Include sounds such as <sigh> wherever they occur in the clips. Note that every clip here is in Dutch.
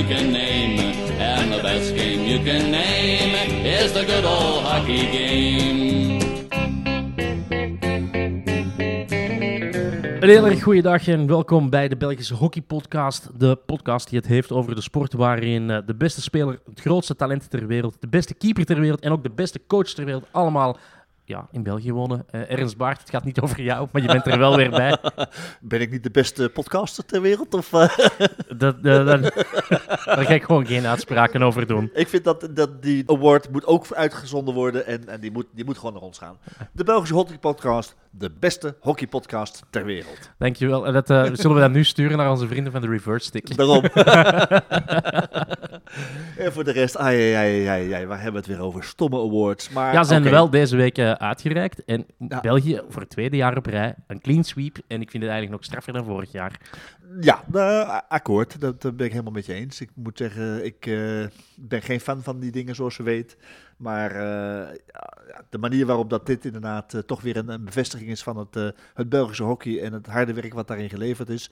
you can name. And the best game you can name is the good old hockey game. Een hele erg goede dag en welkom bij de Belgische Hockey Podcast. De podcast die het heeft over de sport waarin eh, de beste speler, het grootste talent ter wereld, de beste keeper ter wereld en ook de beste coach ter wereld allemaal ja, in België wonen. Eh Ernst Baart, het gaat niet over jou, maar je bent er wel weer bij. <laughs> Ben ik niet de beste podcaster ter wereld? Of, eh? <laughs> Dat, eh, dat- daar ga ik gewoon geen uitspraken over doen. ik vind dat, dat die award moet ook uitgezonden worden en, en die, moet, die moet gewoon naar ons gaan. De Belgische Hockey Podcast, de beste hockeypodcast ter wereld. Dankjewel. En dat, zullen we dat nu sturen naar onze vrienden van de Reverse Stick? Daarom. <laughs> en voor de rest, ai, ai, ai, ai, ai, waar hebben we het weer over? Stomme awards. Maar, Ja, zijn oké. wel deze week uitgereikt. En Ja. België voor het tweede jaar op rij een clean sweep. En ik vind het eigenlijk nog straffer dan vorig jaar. Ja, eh, akkoord. Dat, ben ik helemaal met je eens. Ik moet zeggen, ik eh, ben geen fan van die dingen zoals je weet. Maar eh, de manier waarop dat dit inderdaad toch weer een, een bevestiging is van het, het Belgische hockey en het harde werk wat daarin geleverd is,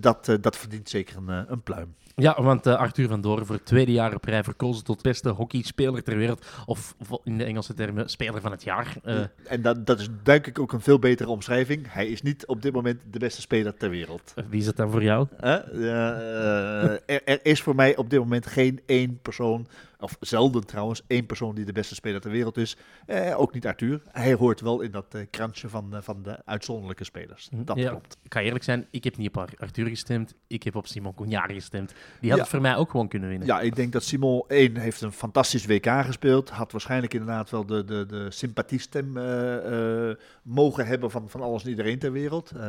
dat, dat verdient zeker een, een pluim. Ja, want eh, Arthur van Doren voor het tweede jaar op rij verkozen tot beste hockeyspeler ter wereld. Of in de Engelse termen speler van het jaar. Eh, En dat, dat is denk ik ook een veel betere omschrijving. Hij is niet op dit moment de beste speler ter wereld. wie is het dan voor jou? Eh, eh, er, er is voor mij op dit moment geen één persoon, of zelden trouwens, één persoon die de beste speler ter wereld is. Eh, ook niet Arthur. Hij hoort wel in dat eh, krantje van, eh, van de uitzonderlijke spelers. Dat Ja, klopt. Ik ga eerlijk zijn, ik heb niet op Ar- Arthur gestemd. Ik heb op Simon Cognari gestemd. Die had Ja. het voor mij ook gewoon kunnen winnen. Ja, ik denk dat Simon 1 heeft een fantastisch WK gespeeld. Had waarschijnlijk inderdaad wel de, de, de sympathiestem eh, eh, mogen hebben van, van alles en iedereen ter wereld. Eh,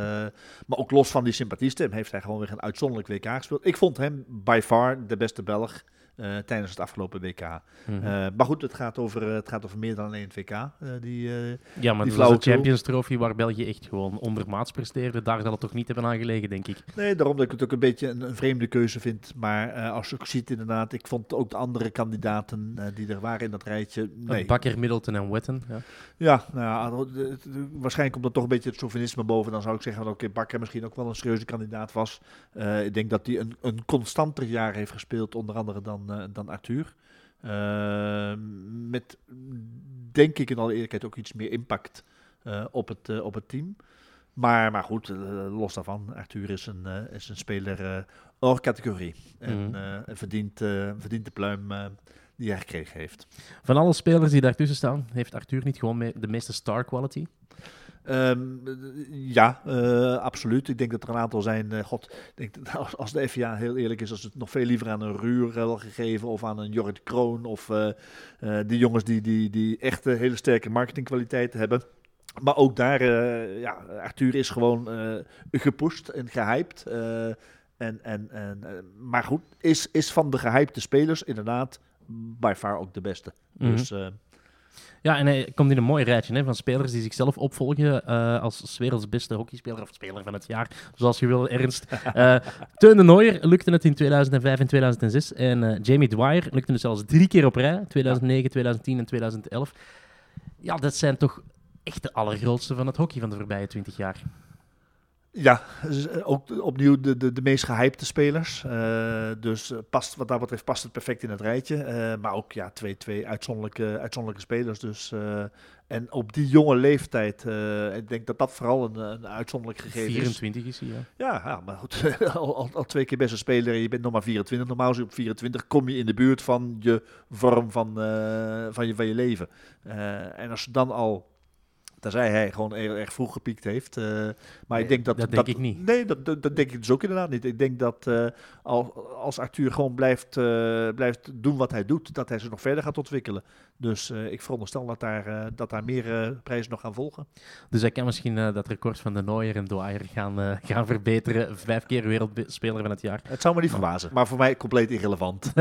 maar ook los van die sympathiestem heeft hij gewoon weer een uitzonderlijk WK gespeeld. Ik vond hem by far de beste Belg eh, tijdens het afgelopen WK. Mhm. Eh, maar goed, het gaat, over, eh, het gaat over meer dan alleen het WK. die, ja, maar die dat was de. Champions Trophy waar België echt gewoon ondermaats presteerde. Daar zal het toch niet hebben aan gelegen, denk ik. nee, daarom dat ik het ook een beetje een, een vreemde keuze vind. Maar als je ook ziet inderdaad, ik vond ook de andere kandidaten die er waren in dat rijtje... Nee, Bakker, Middleton en Wetten. Ja. Ja, nou, het- waarschijnlijk komt er toch een beetje het chauvinisme boven. Dan zou ik zeggen dat oké, Bakker misschien ook wel een serieuze kandidaat was. Ik denk dat hij een, een constanter jaar heeft gespeeld, onder andere dan, eh, dan Arthur. Eh, met, denk ik in alle eerlijkheid, ook iets meer impact eh, op, het, eh, op het team. Maar, maar goed, los daarvan, Arthur is een, is een speler hors categorie. En Mhm. verdient, verdient de pluim die hij gekregen heeft. Van alle spelers die daartussen staan, heeft Arthur niet gewoon de meeste star quality? Ehm, ja, eh, absoluut. Ik denk dat er een aantal zijn. eh, God, denk dat als, de FIA heel eerlijk is, als het nog veel liever aan een Ruur wel gegeven of aan een Jorrit Kroon of eh, die jongens die, die, die echt hele sterke marketingkwaliteiten hebben. Maar ook daar, ja, Arthur is gewoon gepusht en gehyped. eh, en, en, en, maar goed, is, is van de gehypte spelers inderdaad by far ook de beste. Mhm. Dus Ja, en hij komt in een mooi rijtje hè, van spelers die zichzelf opvolgen eh, als werelds beste hockeyspeler of speler van het jaar, zoals je wil, Ernst. <laughs> Eh Teun de Nooier lukte het in 2005 en 2006 en eh, Jamie Dwyer lukte het zelfs drie keer op rij, 2009, 2010 en 2011. Ja, dat zijn toch echt de allergrootste van het hockey van de voorbije 20 jaar. Ja, ook opnieuw de, de, de meest gehypte spelers. Eh, dus eh, past, wat dat betreft past het perfect in het rijtje. Eh, maar ook ja, twee, twee uitzonderlijke, uitzonderlijke spelers. Dus, en op die jonge leeftijd, ik denk dat dat vooral een, een uitzonderlijk gegeven is. 24 is hij, ja. Ja, ja, maar goed, <laughs> al, al, al twee keer beste speler en je bent nog maar 24. Normaal is je op 24 kom je in de buurt van je vorm van, van, je, van je leven. En als je dan al, tenzij hij gewoon heel erg vroeg gepiekt heeft. eh, maar ik denk dat... dat denk ik niet. Nee, dat, dat, dat denk ik dus ook inderdaad niet. Ik denk dat al, als Arthur gewoon blijft, eh, blijft doen wat hij doet, dat hij zich nog verder gaat ontwikkelen. Dus ik veronderstel dat daar, dat daar meer prijzen nog gaan volgen. Dus hij kan misschien dat record van de Nooier en Dwyer gaan, gaan verbeteren. Vijf keer wereldspeler van het jaar. Het zou me niet verbazen, maar voor mij compleet irrelevant.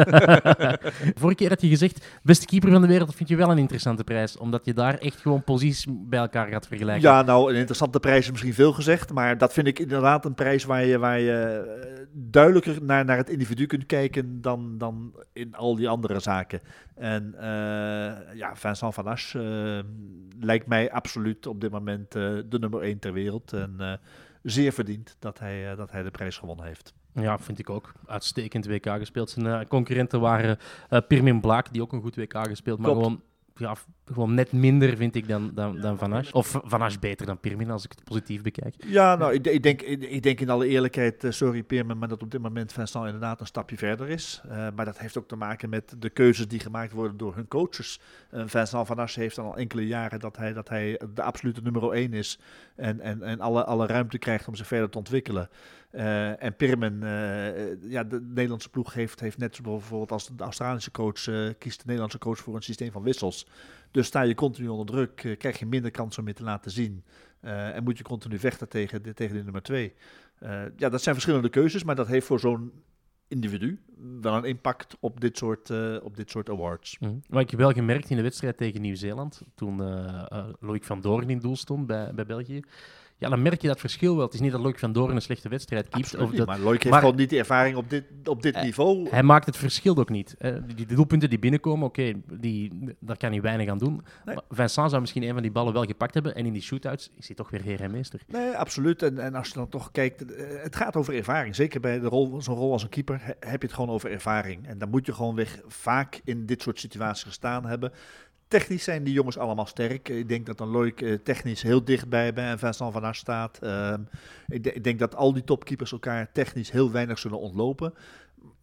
<laughs> Vorige keer had je gezegd, beste keeper van de wereld vind je wel een interessante prijs. Omdat je daar echt gewoon posities bij elkaar gaat vergelijken. Ja, nou, een interessante prijs is misschien veel gezegd. Maar dat vind ik inderdaad een prijs waar je, waar je eh, duidelijker naar, naar het individu kunt kijken dan, dan in al die andere zaken. En eh, ja, Vincent Van Asch eh, lijkt mij absoluut op dit moment eh, de nummer 1 ter wereld. En eh, zeer verdiend dat hij, eh, dat hij de prijs gewonnen heeft. Ja, vind ik ook. Uitstekend WK gespeeld. Zijn concurrenten waren eh Pirmin Blaak, die ook een goed WK gespeeld, maar Klopt. gewoon, ja, gewoon net minder vind ik dan, dan, dan Van Asch. Of Van Asch beter dan Pirmin, als ik het positief bekijk. Ja, nou, ik, ik, denk, ik, ik denk in alle eerlijkheid, eh, sorry Peerman, maar dat op dit moment Vincent inderdaad een stapje verder is. Eh, maar dat heeft ook te maken met de keuzes die gemaakt worden door hun coaches. Eh, Vincent van Assen heeft al enkele jaren dat hij, dat hij de absolute nummer 1 is en, en, en alle, alle ruimte krijgt om zich verder te ontwikkelen. Eh, en Pirmen, eh, ja, de Nederlandse ploeg heeft, heeft net zoals bijvoorbeeld als de Australische coach, eh, kiest de Nederlandse coach voor een systeem van wissels. Dus sta je continu onder druk, eh, krijg je minder kans om je te laten zien. Eh, en moet je continu vechten tegen de, tegen de nummer twee. Eh, ja, dat zijn verschillende keuzes, maar dat heeft voor zo'n individu wel een impact op dit soort, op dit soort awards. Mhm. Maar ik heb wel gemerkt in de wedstrijd tegen Nieuw-Zeeland, toen eh, Loïc van Doorn in doel stond bij, bij België. Ja, dan merk je dat verschil wel. Het is niet dat Loïc van Doorn een slechte wedstrijd keept. Absoluut Of dat, maar Loic heeft maar- gewoon niet de ervaring op dit, op dit Eh, niveau. hij maakt het verschil ook niet. hè. Die, die doelpunten die binnenkomen, oké, die daar kan hij weinig aan doen. Nee. Maar Vincent zou misschien een van die ballen wel gepakt hebben. En in die shootouts is hij toch weer heer en meester. Nee, absoluut. En, en als je dan toch kijkt, eh, het gaat over ervaring. Zeker bij de rol, zo'n rol als een keeper he- heb je het gewoon over ervaring. En dan moet je gewoon weg vaak in dit soort situaties gestaan hebben. Technisch zijn die jongens allemaal sterk. Ik denk dat dan Loic eh, technisch heel dichtbij bij en Vincent van Asch staat. Ehm, ik, ik denk dat al die topkeepers elkaar technisch heel weinig zullen ontlopen.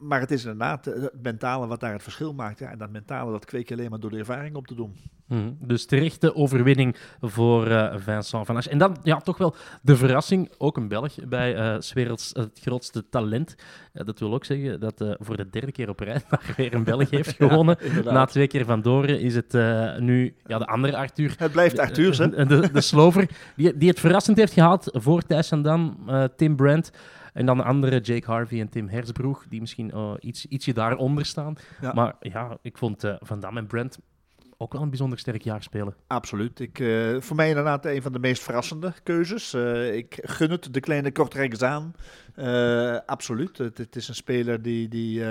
Maar het is inderdaad eh, het mentale wat daar het verschil maakt. Ja, en dat mentale, dat kweek je alleen maar door de ervaring op te doen. Mhm. Dus terechte overwinning voor eh, Vincent van Asch. En dan ja, toch wel de verrassing, ook een Belg bij 's werelds het grootste talent. Dat wil ook zeggen dat voor de derde keer op rij <laughs> daar weer een Belg <laughs> heeft gewonnen. Na twee keer van Doren is het nu ja, de andere Arthur. Het blijft Arthurs, hè? De, de, de Slover, die, die het verrassend heeft gehaald voor Thijs van Dam, Tim Brandt. En dan de andere, Jake Harvey en Tim Hersbroeg, die misschien eh, iets, ietsje daaronder staan. Ja. Maar ja, ik vond eh, Van Dam en Brandt ook wel een bijzonder sterk jaar spelen. Absoluut. Ik, eh, voor mij inderdaad een van de meest verrassende keuzes. Ik gun het de kleine Kortrijkers aan. Absoluut. Het, het is een speler die. die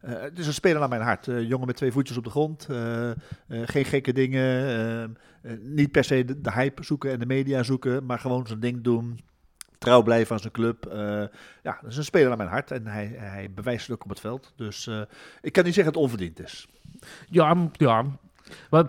het is een speler naar mijn hart. Jongen met twee voetjes op de grond. geen gekke dingen. niet per se de, de hype zoeken en de media zoeken. Maar gewoon zijn ding doen. Trouw blijven aan zijn club. Eh, ja, dat is een speler naar mijn hart. En hij, hij bewijst het ook op het veld. Dus eh, ik kan niet zeggen dat het onverdiend is. Ja, ja. Maar,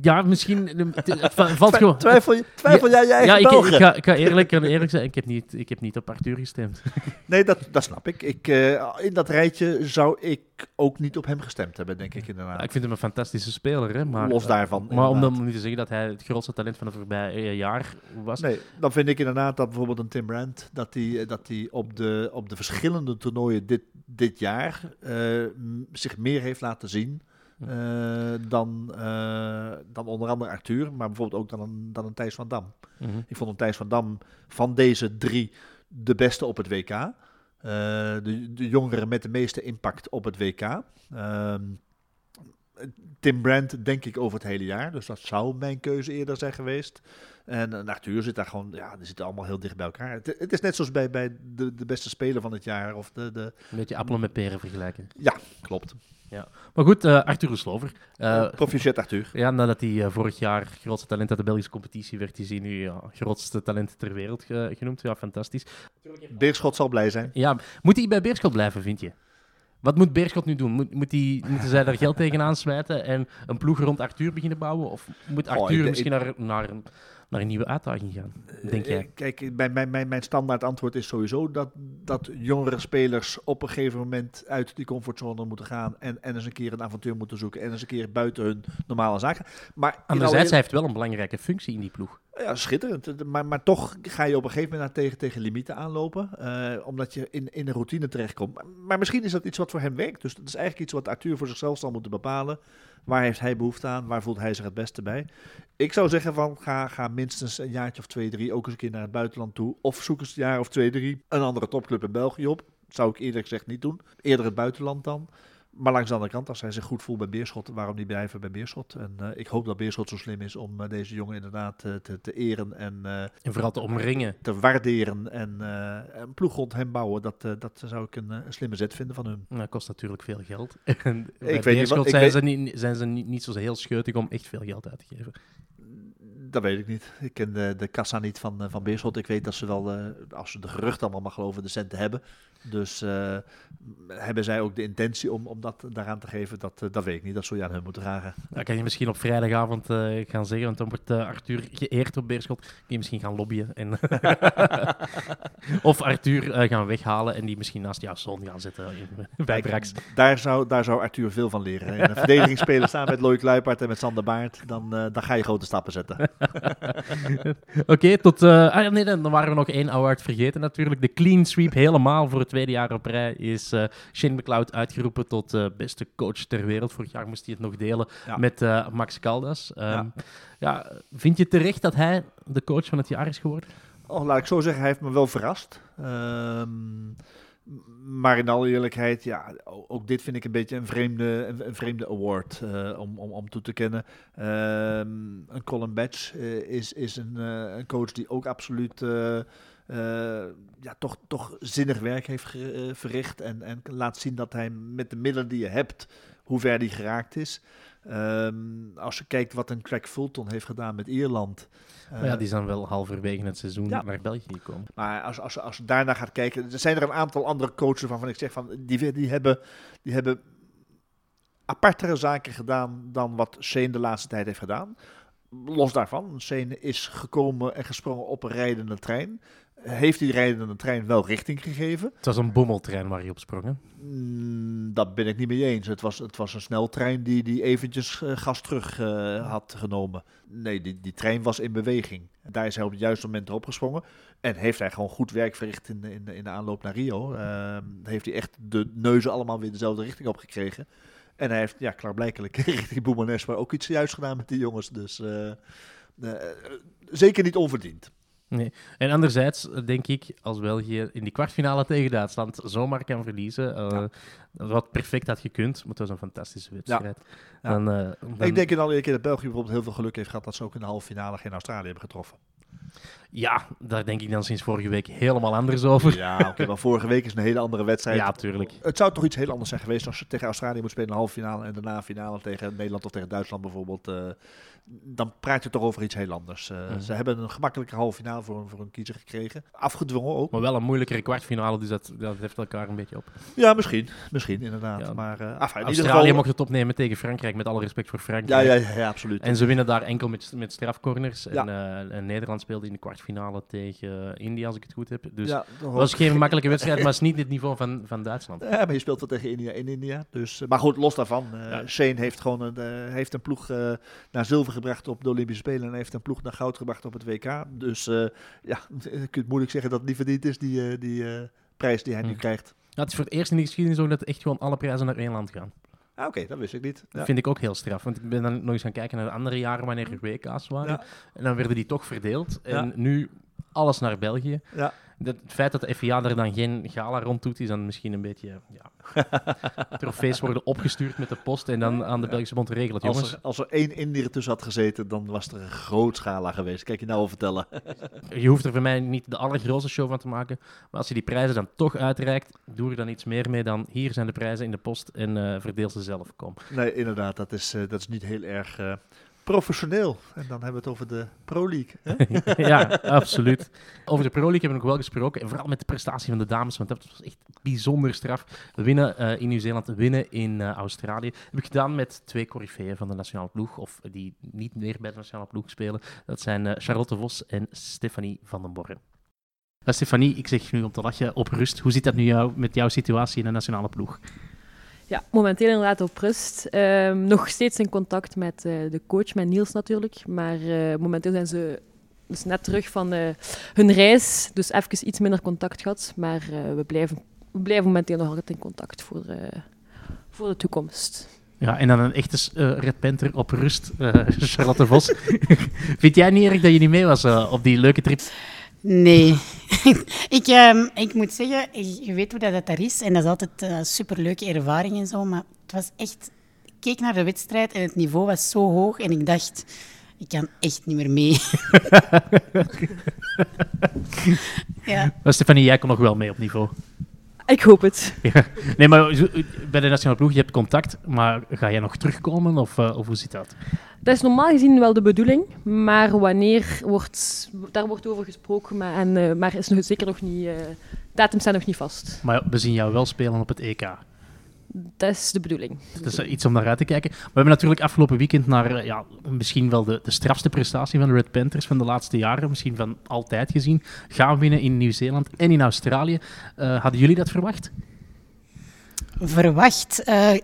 ja, misschien... Het, het va- valt gewoon... Twijfel, je, twijfel jij je eigen Ja, ik, ik, ga, ik ga eerlijk, eerlijk zijn, ik heb, niet, ik heb niet op Arthur gestemd. <laughs> Nee, dat, dat snap ik. ik eh, in dat rijtje zou ik ook niet op hem gestemd hebben, denk ik inderdaad. Ja, ik vind hem een fantastische speler, hè, maar... Los daarvan. Maar om dan niet te zeggen dat hij het grootste talent van het voorbije jaar was. Nee, dan vind ik inderdaad dat bijvoorbeeld een Tim Brandt, dat hij dat die op, de, op de verschillende toernooien dit, dit jaar eh, zich meer heeft laten zien. Eh, dan, eh, dan onder andere Arthur, maar bijvoorbeeld ook dan een, dan een Thijs van Dam. Mhm. Ik vond een Thijs van Dam van deze drie de beste op het WK. Eh, de, de jongere met de meeste impact op het WK. Ehm, Tim Brandt denk ik over het hele jaar. Dus dat zou mijn keuze eerder zijn geweest. En uh, Arthur zit daar gewoon, ja, die zitten allemaal heel dicht bij elkaar. Het, het is net zoals bij, bij de, de beste speler van het jaar. Of de, de... Een beetje appelen met peren vergelijken. Ja, klopt. Maar goed, eh Arthur Slover. Eh, Proficiat Arthur. ja, nadat hij eh, vorig jaar grootste talent uit de Belgische competitie werd, is hij nu ja, grootste talent ter wereld ge- genoemd. Ja, fantastisch. Beerschot zal blij zijn. Ja, moet hij bij Beerschot blijven, vind je? Wat moet Beerschot nu doen? Moet, moet die, moeten zij daar geld tegenaan smijten en een ploeg rond Arthur beginnen bouwen? Of moet Arthur ik- misschien naar, naar, een- naar een nieuwe uitdaging gaan, denk Eh, jij? Kijk, mijn, mijn, mijn, mijn standaard antwoord is sowieso dat, dat jongere spelers op een gegeven moment uit die comfortzone moeten gaan en, en eens een keer een avontuur moeten zoeken en eens een keer buiten hun normale zaken. Maar alle Anderzijds, hij heeft wel een belangrijke functie in die ploeg. Ja, schitterend. Maar, maar toch ga je op een gegeven moment naar tegen, tegen limieten aanlopen. eh, omdat je in, in een routine terechtkomt. Maar, maar misschien is dat iets wat voor hem werkt. Dus dat is eigenlijk iets wat Arthur voor zichzelf zal moeten bepalen. Waar heeft hij behoefte aan? Waar voelt hij zich het beste bij? Ik zou zeggen van ga, ga minstens een jaartje of twee, drie ook eens een keer naar het buitenland toe. Of zoek eens een jaar of twee, drie een andere topclub in België op. Zou ik eerlijk gezegd niet doen. Eerder het buitenland dan. Maar langs de andere kant, als hij zich goed voelt bij Beerschot, waarom niet blijven bij Beerschot? En eh, ik hoop dat Beerschot zo slim is om eh, deze jongen inderdaad eh, te, te eren en En vooral te omringen. te waarderen en een ploeg rond hem bouwen. Dat, dat zou ik een, een slimme zet vinden van hun. Dat kost natuurlijk veel geld. <laughs> En bij weet niet Beerschot wat- ik zijn, weet- ze niet, zijn ze niet, niet zo heel scheutig om echt veel geld uit te geven. Dat weet ik niet. Ik ken de, de kassa niet van, van Beerschot. Ik weet dat ze wel, als ze de geruchten allemaal mag geloven, de centen hebben. Dus uh, hebben zij ook de intentie om, om dat daaraan te geven? Dat, uh, dat weet ik niet. Dat zou je aan hun moeten vragen. Dan kan je misschien op vrijdagavond uh, gaan zeggen, want dan wordt Arthur geëerd op Beerschot. Kun je misschien gaan lobbyen. En <laughs> <laughs> of Arthur gaan weghalen en die misschien naast jouw zoon gaan zetten in, bij Brax. Daar zou, daar zou Arthur veel van leren. In een <laughs> verdediging spelen staan met Loïc Luipart en met Sander Baart. Dan, dan ga je grote stappen zetten. <laughs> Oké, okay, tot... ah, nee, dan waren we nog één award vergeten natuurlijk. De clean sweep helemaal voor het tweede jaar op rij is uh, Shane McLeod uitgeroepen tot uh, beste coach ter wereld. Vorig jaar moest hij het nog delen ja. met Max Caldas. Um, ja. ja. vind je terecht dat hij de coach van het jaar is geworden? Oh, laat ik zo zeggen, hij heeft me wel verrast. Um, maar in alle eerlijkheid, ja, ook dit vind ik een beetje een vreemde, een, vreemde award uh, om, om, om toe te kennen. Um, een Colin Batch uh, is, is een, uh, een, coach die ook absoluut ja, toch, toch zinnig werk heeft verricht. En, en laat zien dat hij met de middelen die je hebt, hoe ver die geraakt is. Um, als je kijkt wat een Craig Fulton heeft gedaan met Ierland. Maar ja, die zijn wel halverwege het seizoen ja. naar België gekomen. Maar als, als, als je daarna gaat kijken, er zijn er een aantal andere coaches waarvan ik zeg van die, die, hebben, die hebben apartere zaken gedaan dan wat Shane de laatste tijd heeft gedaan. Los daarvan, Shane is gekomen en gesprongen op een rijdende trein heeft die rijdende trein wel richting gegeven. Het was een bommeltrein waar je op sprong, hè? Mm, dat ben ik niet mee eens. Het was, het was een sneltrein die, die eventjes uh, gas terug uh, had genomen. Nee, die, die trein was in beweging. Daar is hij op het juiste moment erop gesprongen. En heeft hij gewoon goed werk verricht in, in, in de aanloop naar Rio. Uh, heeft hij echt de neuzen allemaal weer dezelfde richting opgekregen. En hij heeft, ja, klaarblijkelijk <laughs> richting Boemanes, maar ook iets juist gedaan met die jongens. Dus uh, zeker niet onverdiend. Nee. En anderzijds denk ik, als België in die kwartfinale tegen Duitsland zomaar kan verliezen, uh, ja. wat perfect had gekund, maar het was een fantastische wedstrijd. Ja. Dan, uh, dan... Ik denk in alle keer dat België bijvoorbeeld heel veel geluk heeft gehad dat ze ook in de halve finale geen Australië hebben getroffen. Ja, daar denk ik dan sinds vorige week helemaal anders over. Ja, oké, okay, maar vorige week is een hele andere wedstrijd. Ja, tuurlijk. Het zou toch iets heel anders zijn geweest als je tegen Australië moet spelen in de halve finale en daarna finale tegen Nederland of tegen Duitsland bijvoorbeeld. Uh, dan praat je toch over iets heel anders. Uh, mm. Ze hebben een gemakkelijke halve finale voor, voor een kiezer gekregen. Afgedwongen ook. Maar wel een moeilijkere kwartfinale, dus dat, dat heeft elkaar een beetje op. Ja, misschien. Misschien, inderdaad. Ja, maar, uh, af, in Australië geval... mocht het opnemen tegen Frankrijk, met alle respect voor Frankrijk. Ja, ja, ja, absoluut. En ze winnen daar enkel met, met strafcorners. En, en, Nederland speelde in de kwartfinale tegen India, als ik het goed heb. Dus ja, dat was geen makkelijke <laughs> wedstrijd, maar het is niet het niveau van, van Duitsland. Ja, maar je speelt wel tegen India in India. Dus, maar goed, los daarvan. Ja. Shane heeft gewoon een, heeft een ploeg naar zilver gebracht op de Olympische Spelen en heeft een ploeg naar goud gebracht op het WK. Dus uh, ja, <laughs> je kunt moeilijk zeggen dat het niet verdiend is, die, uh, die uh, prijs die hij nu krijgt. Ja, het is voor het eerst in de geschiedenis ook dat echt gewoon alle prijzen naar één land gaan. Ah, Oké, okay, dat wist ik niet. Dat vind ik ook heel straf. Want ik ben dan nog eens gaan kijken naar de andere jaren wanneer er WK's waren. Ja. En dan werden die toch verdeeld. En ja. nu alles naar België. Ja het feit dat de FIA er dan geen gala rond doet, is dan misschien een beetje... Ja, <laughs> trofees worden opgestuurd met de post en dan aan de Belgische bond regelen. Als er, als er één Indiër tussen had gezeten, dan was er een groot geweest. Kijk je nou al vertellen. je hoeft er voor mij niet de allergrootste show van te maken. Maar als je die prijzen dan toch uitreikt, doe er dan iets meer mee dan hier zijn de prijzen in de post en uh, verdeel ze zelf. Kom. Nee, inderdaad. Dat is, uh, dat is niet heel erg... Uh, professioneel. En dan hebben we het over de Pro League. Hè? <laughs> ja, absoluut. Over de Pro League hebben we nog wel gesproken. En vooral met de prestatie van de dames, want dat was echt bijzonder straf. Winnen uh, in Nieuw-Zeeland, winnen in uh, Australië. Heb ik gedaan met twee coryfeeën van de nationale ploeg, of die niet meer bij de nationale ploeg spelen. Dat zijn uh, Charlotte Vos en Stefanie van den Borren. Stefanie, ik zeg nu om te lachen op rust. Hoe zit dat nu jou, met jouw situatie in de nationale ploeg? Ja, momenteel inderdaad op rust. Um, nog steeds in contact met uh, de coach, met Niels natuurlijk. Maar uh, momenteel zijn ze dus net terug van uh, hun reis. Dus even iets minder contact gehad. Maar we, blijven, we blijven momenteel nog altijd in contact voor, voor de toekomst. Ja, en dan een echte Red Panther op rust, <laughs> Charlotte Vos. <laughs> Vind jij niet erg dat je niet mee was op die leuke trip? Nee. <laughs> ik, uh, ik moet zeggen, je weet hoe dat, daar is. En dat is altijd een uh, superleuke ervaring en zo. Maar het was echt... Ik keek naar de wedstrijd en het niveau was zo hoog. En ik dacht, ik kan echt niet meer mee. <laughs> <laughs> ja. Maar Stefanie, jij kon nog wel mee op niveau? Ik hoop het. <laughs> Ja. Nee, maar bij de nationale ploeg, je hebt contact, maar ga jij nog terugkomen of, eh, of hoe zit dat? Dat is normaal gezien wel de bedoeling, maar wanneer wordt, daar wordt over gesproken, maar, en, eh, maar is nog, zeker nog niet, eh datum staat nog niet vast. Maar we zien jou wel spelen op het EK. Dat is de bedoeling. Dat is iets om naar uit te kijken. We hebben natuurlijk afgelopen weekend naar eh, ja, misschien wel de, de strafste prestatie van de Red Panthers van de laatste jaren, misschien van altijd gezien, gaan winnen in Nieuw-Zeeland en in Australië. Eh, hadden jullie dat verwacht? Verwacht. eh,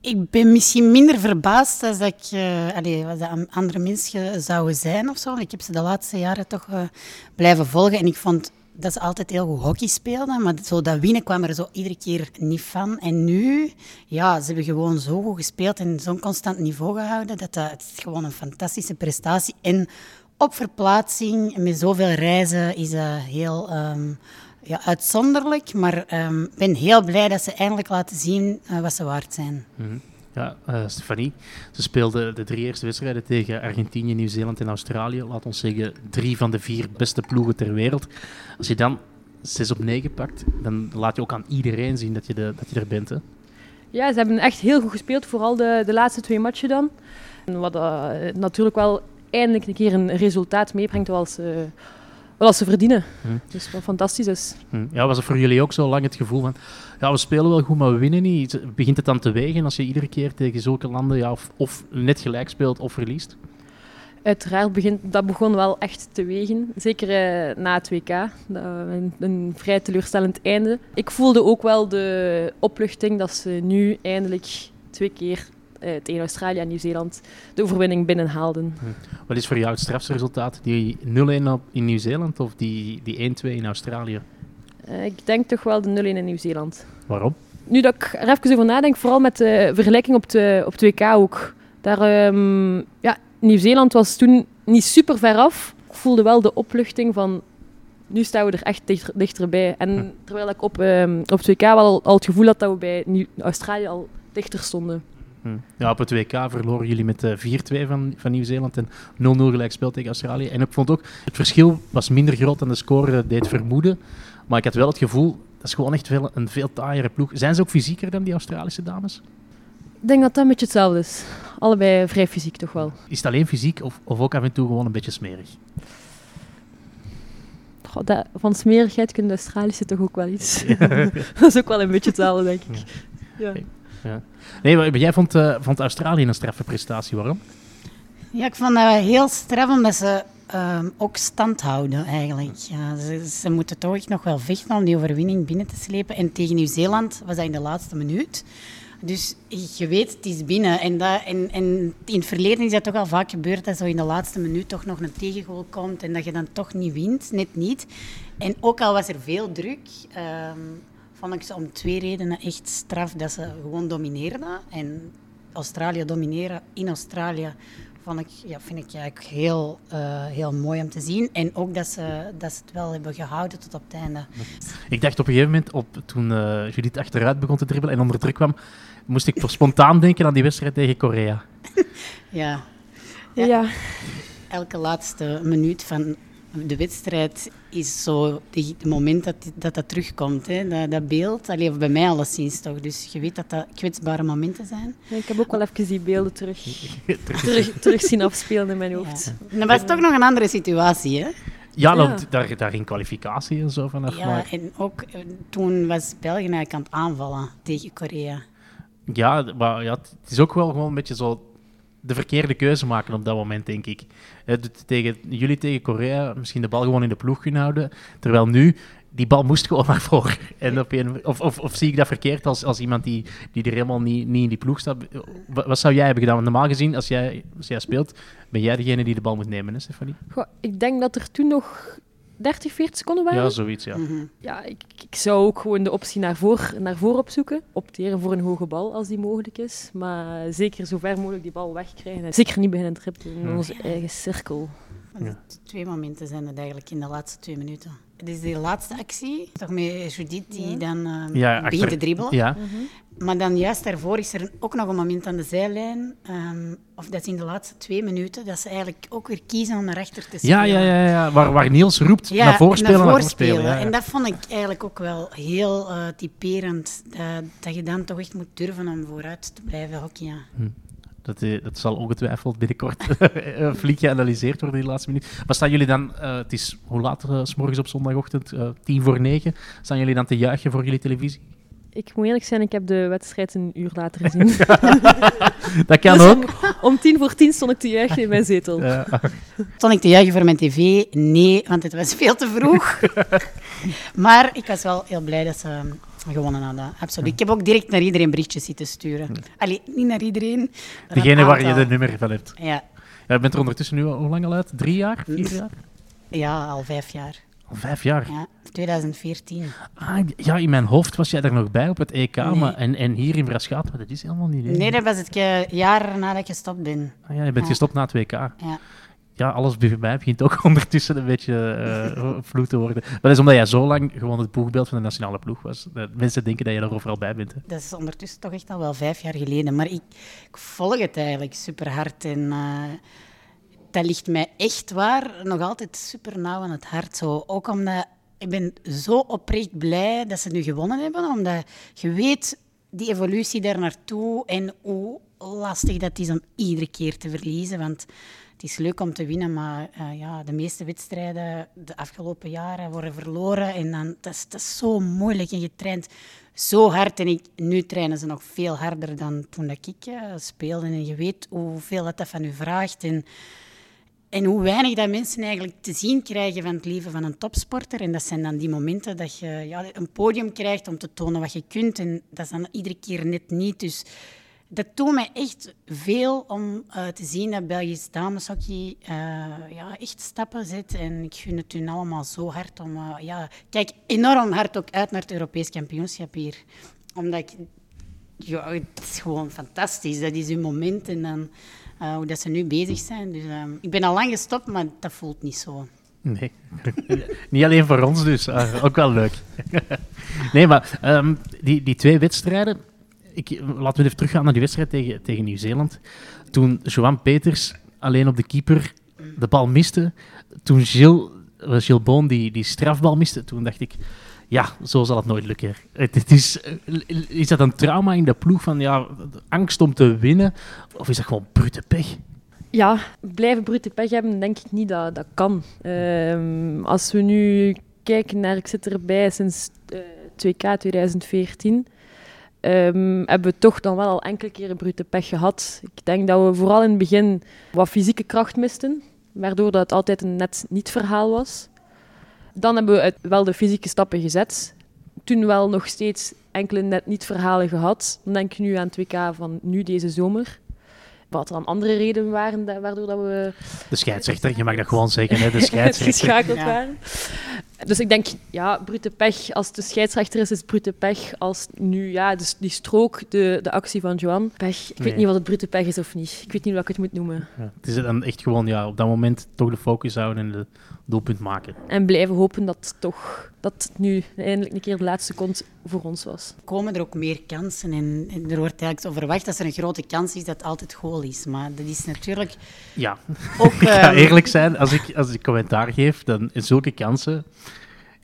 ik ben misschien minder verbaasd als dat ik, eh, allee, wat de andere mensen zouden zijn of zo. Ik heb ze de laatste jaren toch eh, blijven volgen en ik vond dat ze altijd heel goed hockey speelden, maar zo dat winnen kwam er zo iedere keer niet van. En nu, ja, ze hebben gewoon zo goed gespeeld en zo'n constant niveau gehouden, dat dat het is gewoon een fantastische prestatie. En op verplaatsing, met zoveel reizen, is dat heel ehm, ja, uitzonderlijk. Maar ik ben heel blij dat ze eindelijk laten zien eh, wat ze waard zijn. Ja, eh, Stefanie, ze speelde de drie eerste wedstrijden tegen Argentinië, Nieuw-Zeeland en Australië. Laat ons zeggen, drie van de vier beste ploegen ter wereld. Als je dan 6 op 9 pakt, dan laat je ook aan iedereen zien dat je, de, dat je er bent. Hè? Ja, ze hebben echt heel goed gespeeld, vooral de, de laatste twee matchen dan. Wat eh, natuurlijk wel eindelijk een keer een resultaat meebrengt zoals ze, wel als ze verdienen. Hm. Dus wat fantastisch is. Hm. Ja, was het voor jullie ook zo lang het gevoel van, ja, we spelen wel goed, maar we winnen niet. Begint het dan te wegen als je iedere keer tegen zulke landen ja, of, of net gelijk speelt of verliest? Uiteraard begint dat begon wel echt te wegen. Zeker eh, na het WK. Dat, een, een vrij teleurstellend einde. Ik voelde ook wel de opluchting dat ze nu eindelijk twee keer eh, tegen Australië en Nieuw-Zeeland de overwinning binnenhaalden. Wat is voor jou het strafste resultaat? Die 0-1 op- in Nieuw-Zeeland of die, die 1-2 in Australië? Eh, ik denk toch wel de 0-1 in Nieuw-Zeeland. Waarom? Nu dat ik er even over nadenk, vooral met de vergelijking op, de, op het WK ook. Daar, ehm, ja, Nieuw-Zeeland was toen niet super ver af. Ik voelde wel de opluchting van, nu staan we er echt dichter, dichterbij. En Hm. terwijl ik op, ehm, op het WK wel al, al het gevoel had dat we bij Nieuw- Australië al dichter stonden. Ja, op het WK verloren jullie met eh, 4-2 van, van Nieuw-Zeeland en 0-0 gelijkspel tegen Australië. En ik vond ook, het verschil was minder groot dan de score eh, deed vermoeden. Maar ik had wel het gevoel, dat is gewoon echt veel, een veel taaiere ploeg. Zijn ze ook fysieker dan die Australische dames? Ik denk dat dat een beetje hetzelfde is. Allebei vrij fysiek toch wel. Is het alleen fysiek of, of ook af en toe gewoon een beetje smerig? Goh, dat, van smerigheid kunnen de Australische toch ook wel iets. <laughs> <laughs> dat is ook wel een beetje hetzelfde, denk ik. Ja. Nee, maar jij vond, eh, vond Australië een straffe prestatie. Waarom? Ja, ik vond dat heel straf omdat ze ehm, ook stand houden eigenlijk. Ja, ze, ze moeten toch nog wel vechten om die overwinning binnen te slepen. En tegen Nieuw-Zeeland was dat in de laatste minuut. Dus je weet, het is binnen. En, dat, in het verleden is dat toch al vaak gebeurd dat zo in de laatste minuut toch nog een tegengoal komt en dat je dan toch niet wint, net niet. En ook al was er veel druk, ehm, vond ik ze om twee redenen echt straf dat ze gewoon domineerden. En Australië domineren in Australië vond ik, ja, vind ik eigenlijk heel, eh, heel mooi om te zien. En ook dat ze, dat ze het wel hebben gehouden tot op het einde. Ik dacht op een gegeven moment, op, toen eh, Judith achteruit begon te dribbelen en onder druk kwam, moest ik spontaan denken aan die wedstrijd tegen Korea. <laughs> Ja, Ja. Ja. elke laatste minuut van de wedstrijd is zo het moment dat dat, dat terugkomt. Hè? Dat, dat beeld, allee, bij mij alleszins toch. Dus je weet dat dat kwetsbare momenten zijn. Ja, ik heb ook wel even die beelden terug, <laughs> terug, terug zien afspelen in mijn hoofd. Ja. Dat was toch nog een andere situatie, hè? Ja, Ja. dat, daar, daar ging kwalificatie en zo vanaf. Ja, Maar, en ook eh, toen was België eigenlijk aan het aanvallen tegen Korea. ja, maar ja, het is ook wel gewoon een beetje zo de verkeerde keuze maken op dat moment, denk ik. Tegen, jullie tegen Korea misschien de bal gewoon in de ploeg kunnen houden, terwijl nu die bal moest gewoon <laughs> naar voren. En of, of, of zie ik dat verkeerd als, als iemand die, die er helemaal niet, niet in die ploeg staat? Wat, zou jij hebben gedaan? Normaal gezien, als jij, als jij speelt, ben jij degene die de bal moet nemen, hè, Stefanie? Ik denk dat er toen nog 30, 40 seconden waren. Ja, zoiets, ja. Mhm. Ja, ik, ik zou ook gewoon de optie naar voor, naar voor opzoeken. Opteren voor een hoge bal als die mogelijk is. Maar zeker zo ver mogelijk die bal wegkrijgen. En zeker niet beginnen trippelen in onze eigen cirkel. Ja. Twee momenten zijn het eigenlijk in de laatste twee minuten. Het is de laatste actie, toch met Judith die dan eh, Ja, begint achter- te dribbelen. Ja, Maar dan juist daarvoor is er ook nog een moment aan de zijlijn, ehm, of dat is in de laatste twee minuten, dat ze eigenlijk ook weer kiezen om naar achter te spelen. Ja, ja, ja, ja. Waar, waar Niels roept Ja, naar voorspelen, naar naar voorspelen. ja. En dat vond ik eigenlijk ook wel heel eh, typerend. Dat, dat je dan toch echt moet durven om vooruit te blijven hockeyen. Dat, eh, dat zal ongetwijfeld binnenkort <laughs> eh, flink geanalyseerd worden, die laatste minuut. Maar staan jullie dan, eh, het is hoe laat s morgens op zondagochtend, Eh, tien voor negen, staan jullie dan te juichen voor jullie televisie? Ik moet eerlijk zijn, ik heb de wedstrijd een uur later <laughs> gezien. <laughs> Dat kan Dus ook. Om tien voor tien stond ik te juichen in mijn zetel. Stond ik te juichen voor mijn tv? Nee, want het was veel te vroeg. maar ik was wel heel blij dat ze gewonnen hadden. Absoluut. Ik heb ook direct naar iedereen berichtjes zitten sturen. Allee, niet naar iedereen. degene waar je de nummer van hebt. Ja, Ja, je bent er ondertussen nu al hoe lang al uit? Drie jaar? Vier jaar? ja, al vijf jaar. Al vijf jaar. Ja, 2014. Ah, ja, in mijn hoofd was jij er nog bij op het EK, Nee. maar, en, en hier in Braschaat, maar dat is helemaal niet. Nee, dat was het jaar nadat ik gestopt ben. Ah, ja, je bent Ja. gestopt na het WK. Ja. Ja, alles bij mij begint ook <laughs> ondertussen een beetje eh <laughs> vloed te worden. Maar dat is omdat jij zo lang gewoon het boegbeeld van de nationale ploeg was. Dat mensen denken dat je er overal bij bent. Hè. Dat is ondertussen toch echt al wel vijf jaar geleden. Maar ik, ik volg het eigenlijk super hard. En eh, dat ligt mij echt waar nog altijd super nauw aan het hart. Zo. Ook omdat ik ben zo oprecht blij dat ze nu gewonnen hebben. Omdat je weet die evolutie daar naartoe en hoe lastig dat is om iedere keer te verliezen. Want het is leuk om te winnen, maar eh, ja, de meeste wedstrijden de afgelopen jaren worden verloren. En dan, dat, is, dat is zo moeilijk en je traint zo hard. En ik, nu trainen ze nog veel harder dan toen dat ik eh, speelde. En je weet hoeveel dat, dat van u vraagt. En, en hoe weinig dat mensen eigenlijk te zien krijgen van het leven van een topsporter. En dat zijn dan die momenten dat je ja, een podium krijgt om te tonen wat je kunt. En dat is dan iedere keer net niet. Dus dat doet mij echt veel om eh, te zien dat Belgisch dameshockey eh, ja, echt stappen zet. En ik gun het hun allemaal zo hard om... eh, ja, kijk enorm hard ook uit naar het Europees kampioenschap hier. Omdat ik... Ja, het is gewoon fantastisch. Dat is hun moment en dan, hoe dat ze nu bezig zijn. Dus, eh, ik ben al lang gestopt, maar dat voelt niet zo. Nee, <laughs> niet alleen voor ons dus. Ook wel leuk. <laughs> nee, maar ehm, die, die twee wedstrijden... Ik, laten we even teruggaan naar die wedstrijd tegen, tegen Nieuw-Zeeland. Toen Joan Peters alleen op de keeper de bal miste. Toen Gilles, eh, Gilles Boon die, die strafbal miste. Toen dacht ik... Ja, zo zal het nooit lukken. Het, is, eh, is dat een trauma in de ploeg van ja, angst om te winnen? Of is dat gewoon brute pech? Ja, blijven brute pech hebben, denk ik niet dat dat kan. Ehm, als we nu kijken naar, ik zit erbij sinds eh 2K 2014, ehm, hebben we toch dan wel al enkele keren brute pech gehad. Ik denk dat we vooral in het begin wat fysieke kracht misten, waardoor dat het altijd een net niet verhaal was. Dan hebben we wel de fysieke stappen gezet. Toen wel nog steeds enkele net niet verhalen gehad. Dan denk ik nu aan het WK van nu deze zomer. Wat er dan andere redenen waren waardoor dat we De scheidsrechter, je mag dat gewoon zeggen, hè, de <laughs> scheidsrechter. geschakeld Ja. waren. Dus ik denk, ja, brute pech. Als de scheidsrechter is, is het brute pech. Als nu, ja, dus die strook, de, de actie van Joan, pech. Ik Nee. weet niet wat het brute pech is of niet. Ik weet niet hoe ik het moet noemen. Ja, het is dan echt gewoon ja, op dat moment toch de focus houden en de doelpunt maken. En blijven hopen dat, toch, dat het nu eindelijk een keer de laatste komt voor ons was. komen er ook meer kansen. En, en er wordt eigenlijk zo verwacht dat er een grote kans is dat het altijd goal is. Maar dat is natuurlijk Ja, ook... <laughs> ik ga ehm, eerlijk zijn, als ik, als ik commentaar geef, dan in zulke kansen...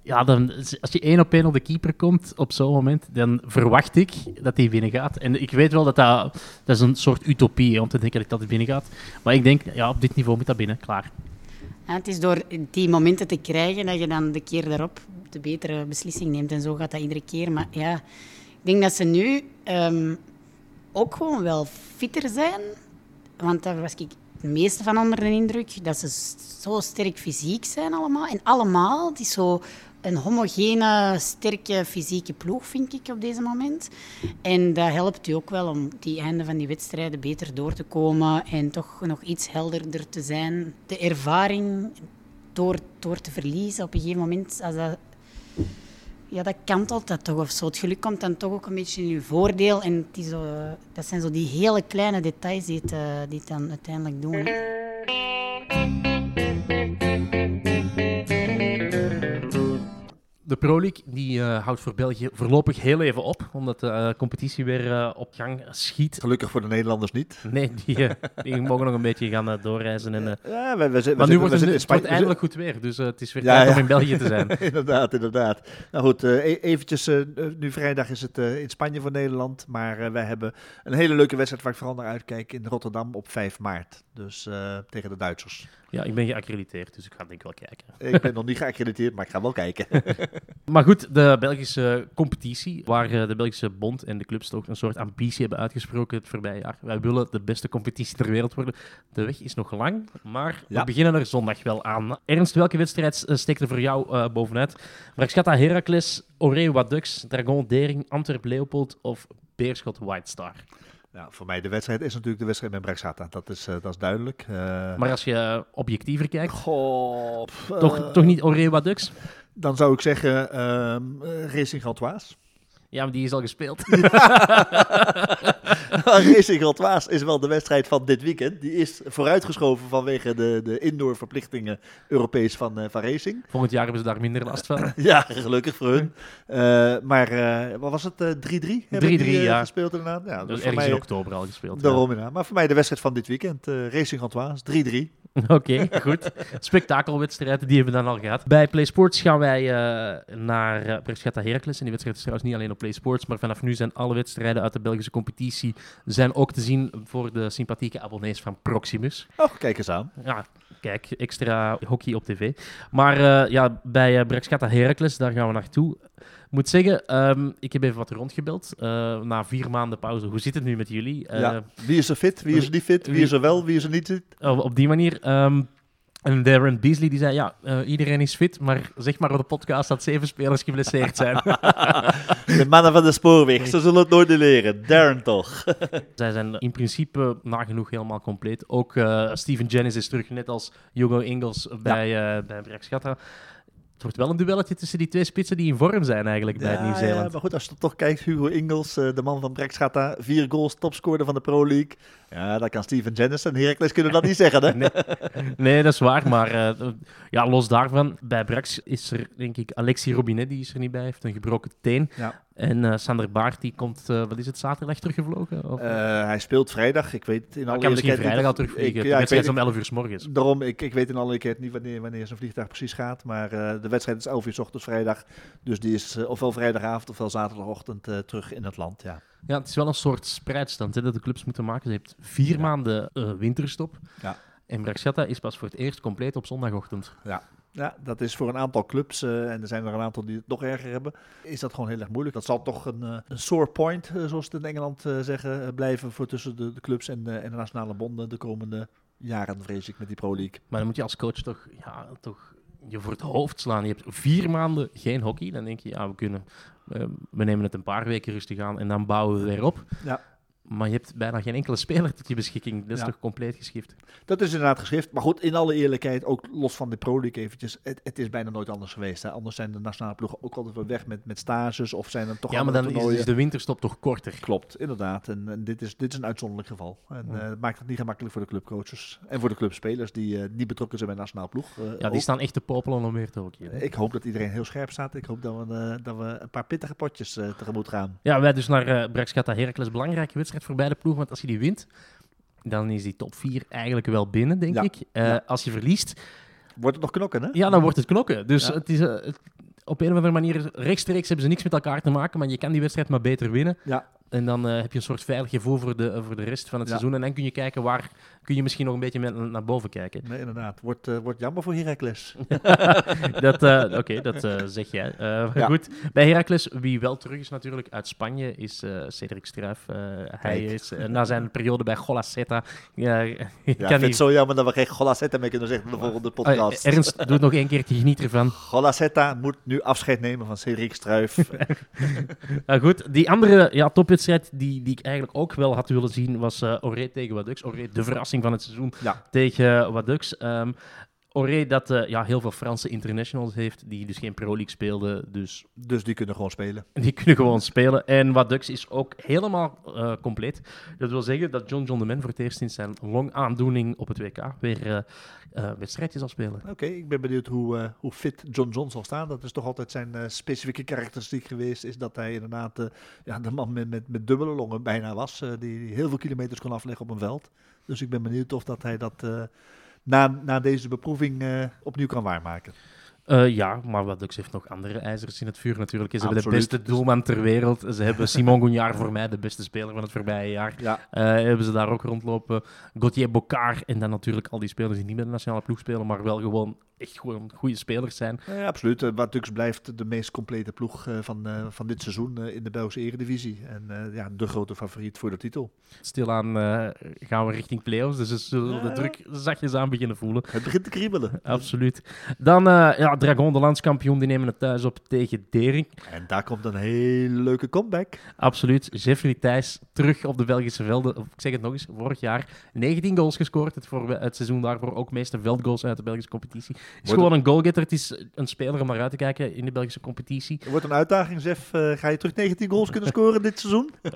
Ja, dan, als je één op één op de keeper komt op zo'n moment, dan verwacht ik dat hij binnen gaat. En ik weet wel dat dat, dat is een soort utopie, hè, om te denken dat hij binnen gaat. Maar ik denk, ja, op dit niveau moet dat binnen, klaar. ja, het is door die momenten te krijgen dat je dan de keer daarop de betere beslissing neemt. En zo gaat dat iedere keer. Maar ja, ik denk dat ze nu ehm, ook gewoon wel fitter zijn. Want daar was ik het meeste van onder de indruk. Dat ze zo sterk fysiek zijn allemaal. En allemaal, het is zo een homogene, sterke fysieke ploeg, vind ik op deze moment. En dat helpt u ook wel om die einde van die wedstrijden beter door te komen en toch nog iets helderder te zijn. De ervaring door, door te verliezen op een gegeven moment, als dat, ja, dat kantelt dat toch of zo. Het geluk komt dan toch ook een beetje in uw voordeel. En het is zo, dat zijn zo die hele kleine details die het, eh, die het dan uiteindelijk doen. De Pro League die, eh, houdt voor België voorlopig heel even op, omdat de eh, competitie weer eh, op gang schiet. Gelukkig voor de Nederlanders niet. Nee, die, die mogen nog een beetje gaan doorreizen. En, Ja, we, we, maar nu wordt het, in het Spanje- wordt eindelijk goed weer, dus het is weer Ja, tijd ja. om in België te zijn. <laughs> inderdaad, inderdaad. Nou goed, e- eventjes, nu vrijdag is het in Spanje voor Nederland. Maar wij hebben een hele leuke wedstrijd waar ik vooral naar uitkijk in Rotterdam op 5 maart. Dus tegen de Duitsers. Ja, ik ben geaccrediteerd, dus ik ga denk ik wel kijken. <laughs> Ik ben nog niet geaccrediteerd, maar ik ga wel kijken. <laughs> Maar goed, de Belgische competitie, waar eh, de Belgische bond en de clubs toch een soort ambitie hebben uitgesproken het voorbije jaar. Wij willen de beste competitie ter wereld worden. De weg is nog lang, maar we beginnen er zondag wel aan. Ernst, welke wedstrijd eh, steekt er voor jou eh, bovenuit? Braxcata Heracles, Orewa Ducks, Dragon Dering, Antwerp Leopold of Beerschot White Star? Nou, voor mij de wedstrijd is natuurlijk de wedstrijd met Braxata. Dat is, eh, dat is duidelijk. Eh, Maar als je objectiever kijkt, Goh, pff, toch, eh, toch niet Orewa Ducks? Dan zou ik zeggen ehm eh, Racing Galtois. Ja, maar die is al gespeeld. <laughs> <laughs> Racing Galtois is wel de wedstrijd van dit weekend. Die is vooruitgeschoven vanwege de, de indoor verplichtingen Europees van, eh, van Racing. Volgend jaar hebben ze daar minder last van. <laughs> Ja, gelukkig voor hun. Eh, maar eh, wat was het? eh, 3-3? hebben 3-3, die, eh, ja. gespeeld inderdaad. Ja, Dus dus voor ergens in mij, oktober al gespeeld. ja. daarom inderdaad. Maar voor mij de wedstrijd van dit weekend. Racing Galtois, 3-3. <laughs> Oké, goed. Spektakelwedstrijden, die hebben we dan al gehad. Bij Play Sports gaan wij eh, naar uh, Brescia Heracles. En die wedstrijd is trouwens niet alleen op Play Sports, maar vanaf nu zijn alle wedstrijden uit de Belgische competitie zijn ook te zien voor de sympathieke abonnees van Proximus. Oh, kijk eens aan. Ja, kijk, extra hockey op tv. Maar eh, ja, bij uh, Brescia Heracles, daar gaan we naartoe. Ik moet zeggen, ehm, ik heb even wat rondgebeld. Uh, na vier maanden pauze, hoe zit het nu met jullie? Ja. Wie is er fit? Wie is er niet fit? Wie is er wel? Wie is er niet fit? Op die manier. Um, en Darren Beasley die zei, ja, uh, iedereen is fit, maar zeg maar op de podcast dat zeven spelers geblesseerd zijn. <laughs> de mannen van de spoorweg, ze zullen het nooit leren. Darren toch. <laughs> Zij zijn in principe nagenoeg helemaal compleet. Ook uh, Steven Jennings is terug, net als Hugo Ingels bij, ja. uh, bij. Het wordt wel een duelletje tussen die twee spitsen die in vorm zijn eigenlijk ja, bij Nieuw-Zeeland. Ja, maar goed, als je toch kijkt, Hugo Ingels, uh, de man van Brechtschatta, vier goals, topscorer van de Pro League. Ja, dat kan Steven Jennings en Heracles kunnen dat niet zeggen, hè? <laughs> Nee, nee, dat is waar, maar uh, ja, los daarvan, bij Brex is er denk ik Alexi Robinet, die is er niet bij, heeft een gebroken teen. Ja. En uh, Sander Baart, die komt, uh, wat is het, zaterdag teruggevlogen? Of? Uh, hij speelt vrijdag. Ik weet in alle kan misschien vrijdag al terugvliegen. Ik, ja, de wedstrijd is om 11 uur s morgens. Daarom, ik, ik weet in alle eerlijkheid niet wanneer, wanneer zijn vliegtuig precies gaat. Maar uh, de wedstrijd is 11 uur s ochtends vrijdag. Dus die is uh, ofwel vrijdagavond ofwel zaterdagochtend uh, terug in het land, ja. Ja, het is wel een soort spreidstand hè, dat de clubs moeten maken. Ze heeft vier ja. maanden winterstop. Ja. En Bracciata is pas voor het eerst compleet op zondagochtend. Ja. Ja, dat is voor een aantal clubs, uh, en er zijn er een aantal die het nog erger hebben, is dat gewoon heel erg moeilijk. Dat zal toch een, uh, een sore point, uh, zoals ze in Engeland zeggen, blijven voor tussen de, de clubs en de, en de nationale bonden de komende jaren, vrees ik, met die Pro League. Maar dan moet je als coach toch, ja, toch je voor het hoofd slaan. Je hebt vier maanden geen hockey, dan denk je, ja, we kunnen, we nemen het een paar weken rustig aan en dan bouwen we weer op. Ja. Maar je hebt bijna geen enkele speler tot je beschikking. Dat is Ja. toch compleet geschift? Dat is inderdaad geschrift. Maar goed, in alle eerlijkheid, ook los van de Pro League eventjes, het, het is bijna nooit anders geweest. Hè. Anders zijn de nationale ploegen ook altijd wel weg met, met stages of zijn er toch Ja, maar dan is, toernooien. is de winterstop toch korter. Klopt, inderdaad. En, en dit, is, dit is een uitzonderlijk geval. En Ja. eh, het maakt het niet gemakkelijk voor de clubcoaches en voor de clubspelers die niet betrokken zijn bij de nationale ploeg. Eh, Ja, die staan echt te popelen om weer te hockeyen. Ik hoop dat iedereen heel scherp staat. Ik hoop dat we, dat we een paar pittige potjes tegemoet gaan. Ja, wij dus naar uh, Braxcata Heracles. Belangrijke wedstrijd voor beide ploegen. Want als je die wint, dan is die top 4 eigenlijk wel binnen, denk Ja. ik. Uh, Ja. Als je verliest, Wordt het nog knokken, hè? ja, dan wordt het knokken. Dus het is... Uh, het, op een of andere manier, rechtstreeks hebben ze niks met elkaar te maken, maar je kan die wedstrijd maar beter winnen. Ja. En dan uh, heb je een soort veilig gevoel voor de, voor de rest van het Ja. seizoen. En dan kun je kijken waar kun je misschien nog een beetje met, naar boven kijken. Nee, inderdaad. Wordt, eh, wordt jammer voor Heracles. <laughs> dat, uh, Oké, <laughs> dat zeg jij. Ja. Goed, bij Heracles, wie wel terug is natuurlijk uit Spanje, is Cedric Struif. Hij is na zijn periode bij Golaceta. <laughs> Ja, ik vind het zo jammer dat we geen Golaceta mee kunnen zeggen in de volgende podcast. Ernst, doe nog één keer te geniet ervan. Golaceta moet nu afscheid nemen van Cedric Struif. Uh, goed, die andere ja, topwedstrijd die, die ik eigenlijk ook wel had willen zien was uh, Oré tegen Wadux. Oré, de verrassing van het seizoen Ja. tegen Wadux. Um, Oré dat eh, ja, heel veel Franse internationals heeft, die dus geen Pro League speelden. Dus Dus die kunnen gewoon spelen. <laughs> die kunnen gewoon spelen. En wat Dux is ook helemaal eh, compleet. Dat wil zeggen dat John John de Man voor het eerst sinds zijn longaandoening op het WK weer eh, wedstrijdjes zal spelen. Oké, ik ben benieuwd hoe, hoe fit John John zal staan. Dat is toch altijd zijn specifieke karakteristiek geweest. Is dat hij inderdaad ja, de man met, met, met dubbele longen bijna was. die heel veel kilometers kon afleggen op een veld. Dus ik ben benieuwd of dat hij dat na, na deze beproeving eh, opnieuw kan waarmaken. Eh, ja, maar wat Dux heeft nog andere ijzers in het vuur natuurlijk. Ze hebben de beste doelman ter wereld. Ze hebben Simon Gounard voor mij, de beste speler van het voorbije jaar. Ja, Eh, hebben ze daar ook rondlopen. Gauthier Bocard en dan natuurlijk al die spelers die niet met de nationale ploeg spelen, maar wel gewoon echt gewoon goede spelers zijn. eh, absoluut. Eh, Wat Dux blijft de meest complete ploeg eh, van, eh, van dit seizoen in de Belgische Eredivisie. En ja, de grote favoriet voor de titel. Stilaan gaan we richting play-offs, dus ze zullen de Ja. druk zachtjes aan beginnen voelen. Het begint te kriebelen. Absoluut. Dan ja, Dragon, de landskampioen, die nemen het thuis op tegen Dering. En daar komt een hele leuke comeback. Absoluut. Jeffrey Thijs terug op de Belgische velden. Ik zeg het nog eens, vorig jaar 19 goals gescoord. Het, voor, het seizoen daarvoor ook meeste veldgoals uit de Belgische competitie. Het is Wordt- gewoon een goalgetter. Het is een speler om naar uit te kijken in de Belgische competitie. Wordt een uitdaging, Zef. Eh, ga je terug 19 goals kunnen <laughs> scoren dit seizoen? Op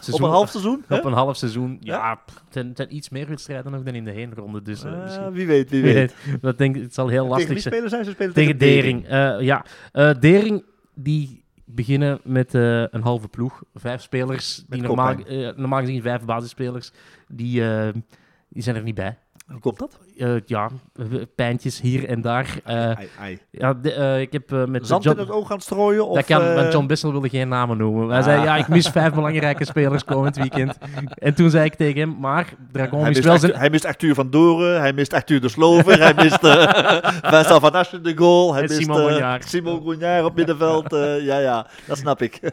Seizoen- een half seizoen? hè? Op een half seizoen. Ja, pff, zijn, zijn iets meer wedstrijden nog dan in de heenronde. Dus eh, Eh, misschien- wie weet, wie <laughs> weet. Dat denk, ik- het zal heel Tegen lastig zijn. spelen zij? Ze spelen Tegen Dering. Eh, ja, Eh, Dering die beginnen met eh, een halve ploeg. Vijf spelers, die normaal, eh, normaal gezien vijf basisspelers, die, eh, die zijn er niet bij. Hoe komt dat? Eh, ja, eh, pijntjes hier en daar. Ai, ai. ja, de- ik heb met Zand John... in het oog gaan strooien? Of, dat kan, want John Bissell wilde geen namen noemen. Hij zei, Ah. ja, ik mis vijf belangrijke spelers komend weekend. En toen zei ik tegen hem, maar Dragon hij, is mist wel zijn... hij mist Arthur van Doren, hij mist Arthur de Slover, hij mist uh, <laughs> Vincent van Aschen de goal, hij En mist Simon Gognard. Simon Gognard op middenveld. ja, ja, dat snap ik. <laughs>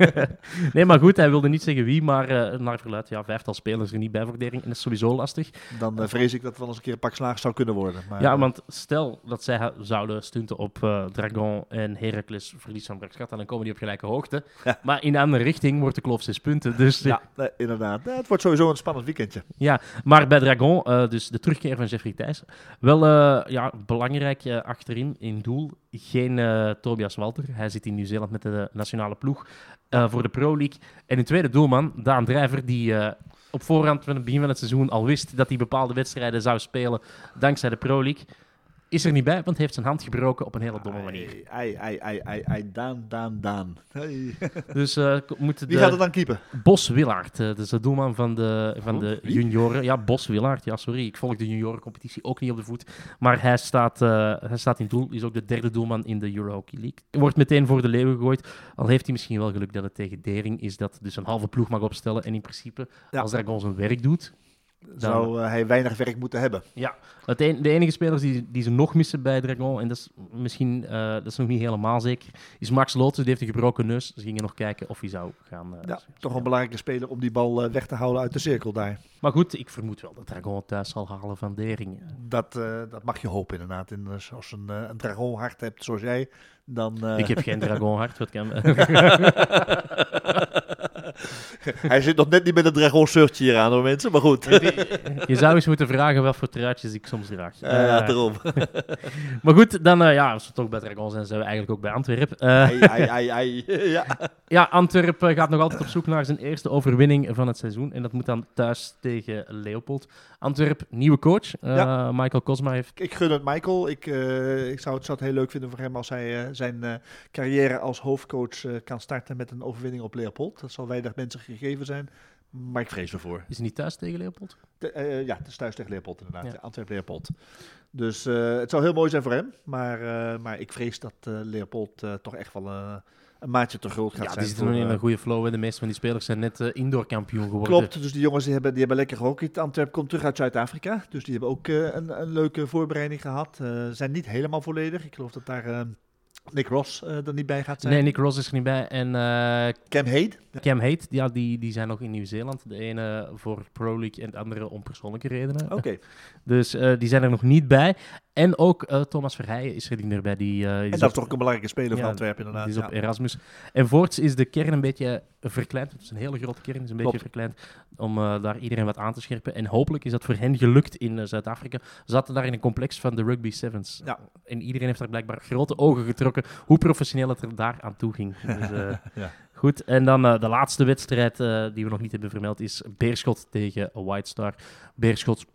Nee, maar goed, hij wilde niet zeggen wie, maar naar verluid, ja, vijftal spelers er niet bij voor. En dat is sowieso lastig. Dan vrees ik dat wel eens een keer een pak slaag zou kunnen worden. Maar, Ja, eh, want stel dat zij zouden stunten op eh, Dragon en Heracles verlies van Braksgat, dan komen die op gelijke hoogte. <laughs> Ja. Maar in de andere richting wordt de kloof zes punten. Dus, ja. ja, nee, inderdaad. Het wordt sowieso een spannend weekendje. Maar bij Dragon, eh, dus de terugkeer van Jeffrey Thijs, wel ja, belangrijk achterin in doel. Geen Tobias Walter. Hij zit in Nieuw-Zeeland met de nationale ploeg eh, voor de Pro League. En een tweede doelman, Daan Drijver, die eh, op voorhand van het begin van het seizoen al wist dat hij bepaalde wedstrijden zou spelen dankzij de Pro League. Is er niet bij, want heeft zijn hand gebroken op een hele domme manier. Ai, ai, ai, ai, ai, Daan, Daan, Daan. <laughs> Dus eh moet Wie gaat het dan keepen? Bos Willaert, eh, de doelman van de, van Oh, de junioren. Ja, Bos Willaert. Ja, sorry, ik volg de juniorencompetitie ook niet op de voet. Maar hij staat, eh, hij staat in doel. Is ook de derde doelman in de Euro Hockey League. Wordt meteen voor de leeuwen gegooid. Al heeft hij misschien wel geluk dat het tegen Dering is dat dus een halve ploeg mag opstellen. En in principe, Ja. als Dragon zijn werk doet. Zou eh, hij weinig werk moeten hebben? Het een- de enige spelers die, die ze nog missen bij Dragon, en dat is misschien eh, dat is nog niet helemaal zeker, is Max Lotus. Die heeft een gebroken neus. Ze gingen nog kijken of hij zou gaan. eh, Ja, toch een belangrijke speler om die bal weg te houden uit de cirkel daar. Maar goed, ik vermoed wel dat Dragon het thuis zal halen van Dering. Dat, dat mag je hopen inderdaad. En als een, een dragon hart hebt zoals jij, dan... Ik heb geen Dragon hart, wat kan... <laughs> <laughs> <laughs> Hij zit nog net niet met een dragon shirtje hier aan hoor mensen, maar goed. Je zou eens moeten vragen wat voor truitjes ik soms draag. Ja, ja, Eh, daarom. <laughs> maar goed, dan, eh, ja, als we toch bij Dragon zijn, zijn we eigenlijk ook bij Antwerpen. Eh, Ai, ai, ai, ai. <laughs> Ja. ja, Antwerpen gaat nog altijd op zoek naar zijn eerste overwinning van het seizoen. En dat moet dan thuis tegen Leopold. Antwerp, nieuwe coach. Eh, Ja. Michael Cosma heeft... Ik gun het Michael. Ik, eh, ik zou, het, zou het heel leuk vinden voor hem als hij zijn eh, carrière als hoofdcoach eh, kan starten met een overwinning op Leopold. Dat zal weinig mensen gegeven zijn, maar ik vrees ervoor. Is hij niet thuis tegen Leopold? Eh, ja, het is thuis tegen Leopold inderdaad. Ja. Ja. Antwerp-Leopold. Dus eh, het zou heel mooi zijn voor hem. Maar, eh, maar ik vrees dat Leopold toch echt wel een maatje te groot gaat Ja, zijn. die zitten nog in een goede flow. En de meeste van die spelers zijn net indoor kampioen geworden. Klopt, dus die jongens die hebben, die hebben lekker gehockeyd. Antwerp komt terug uit Zuid-Afrika, dus die hebben ook een, een leuke voorbereiding gehad. Eh zijn niet helemaal volledig. Ik geloof dat daar Nick Ross eh, er niet bij gaat zijn. Nee, Nick Ross is er niet bij. En eh, Cam Haid. Cam Haidt, ja, die, die zijn nog in Nieuw-Zeeland. De ene voor Pro League en de andere om persoonlijke redenen. Oké, <laughs> Dus eh, die zijn er nog niet bij. En ook eh, Thomas Verheijen is er niet meer bij. Die, is En dat is toch een belangrijke speler van Antwerpen inderdaad. die is op. Erasmus. En voorts is de kern een beetje verkleind. Het is een hele grote kern, is een beetje verkleind. Om eh, daar iedereen wat aan te scherpen. En hopelijk is dat voor hen gelukt in Zuid-Afrika. Ze zaten daar in een complex van de Rugby Sevens. Ja. En iedereen heeft daar blijkbaar grote ogen getrokken hoe professioneel het er daar aan toe ging. Dus. <laughs> Goed, en dan de laatste wedstrijd die we nog niet hebben vermeld is Beerschot tegen White Star. Beerschot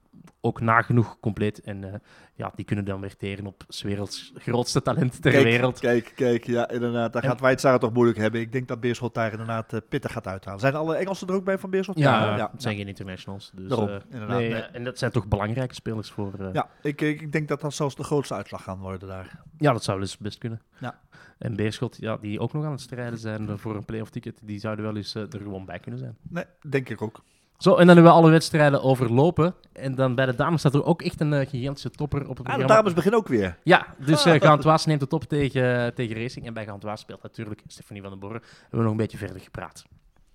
ook nagenoeg compleet. En eh, ja, die kunnen dan weer teren op 's werelds grootste talent ter kijk, wereld. Kijk, kijk, ja, inderdaad. Daar En- gaat het toch moeilijk hebben. Ik denk dat Beerschot daar inderdaad eh, pittig gaat uithalen. Zijn alle Engelsen er ook bij van Beerschot? Ja, ja, het zijn geen internationals. Dus, Daarom, eh, inderdaad, nee, nee. En dat zijn toch belangrijke spelers voor... ja. Ja, ik, ik, denk dat dat zelfs de grootste uitslag gaan worden daar. dat zou dus best kunnen. Ja. En Beerschot, ja, die ook nog aan het strijden zijn voor een play-off ticket, die zouden wel eens er gewoon bij kunnen zijn. Nee, denk ik ook. Zo, en dan hebben we alle wedstrijden overlopen. En dan bij de dames staat er ook echt een eh, gigantische topper op het Ah, programma. de dames beginnen ook weer. Ja, dus eh <laughs> Gantois neemt het op tegen, tegen Racing. En bij Gantois speelt natuurlijk Stefanie van den Borre. Hebben we nog een beetje verder gepraat.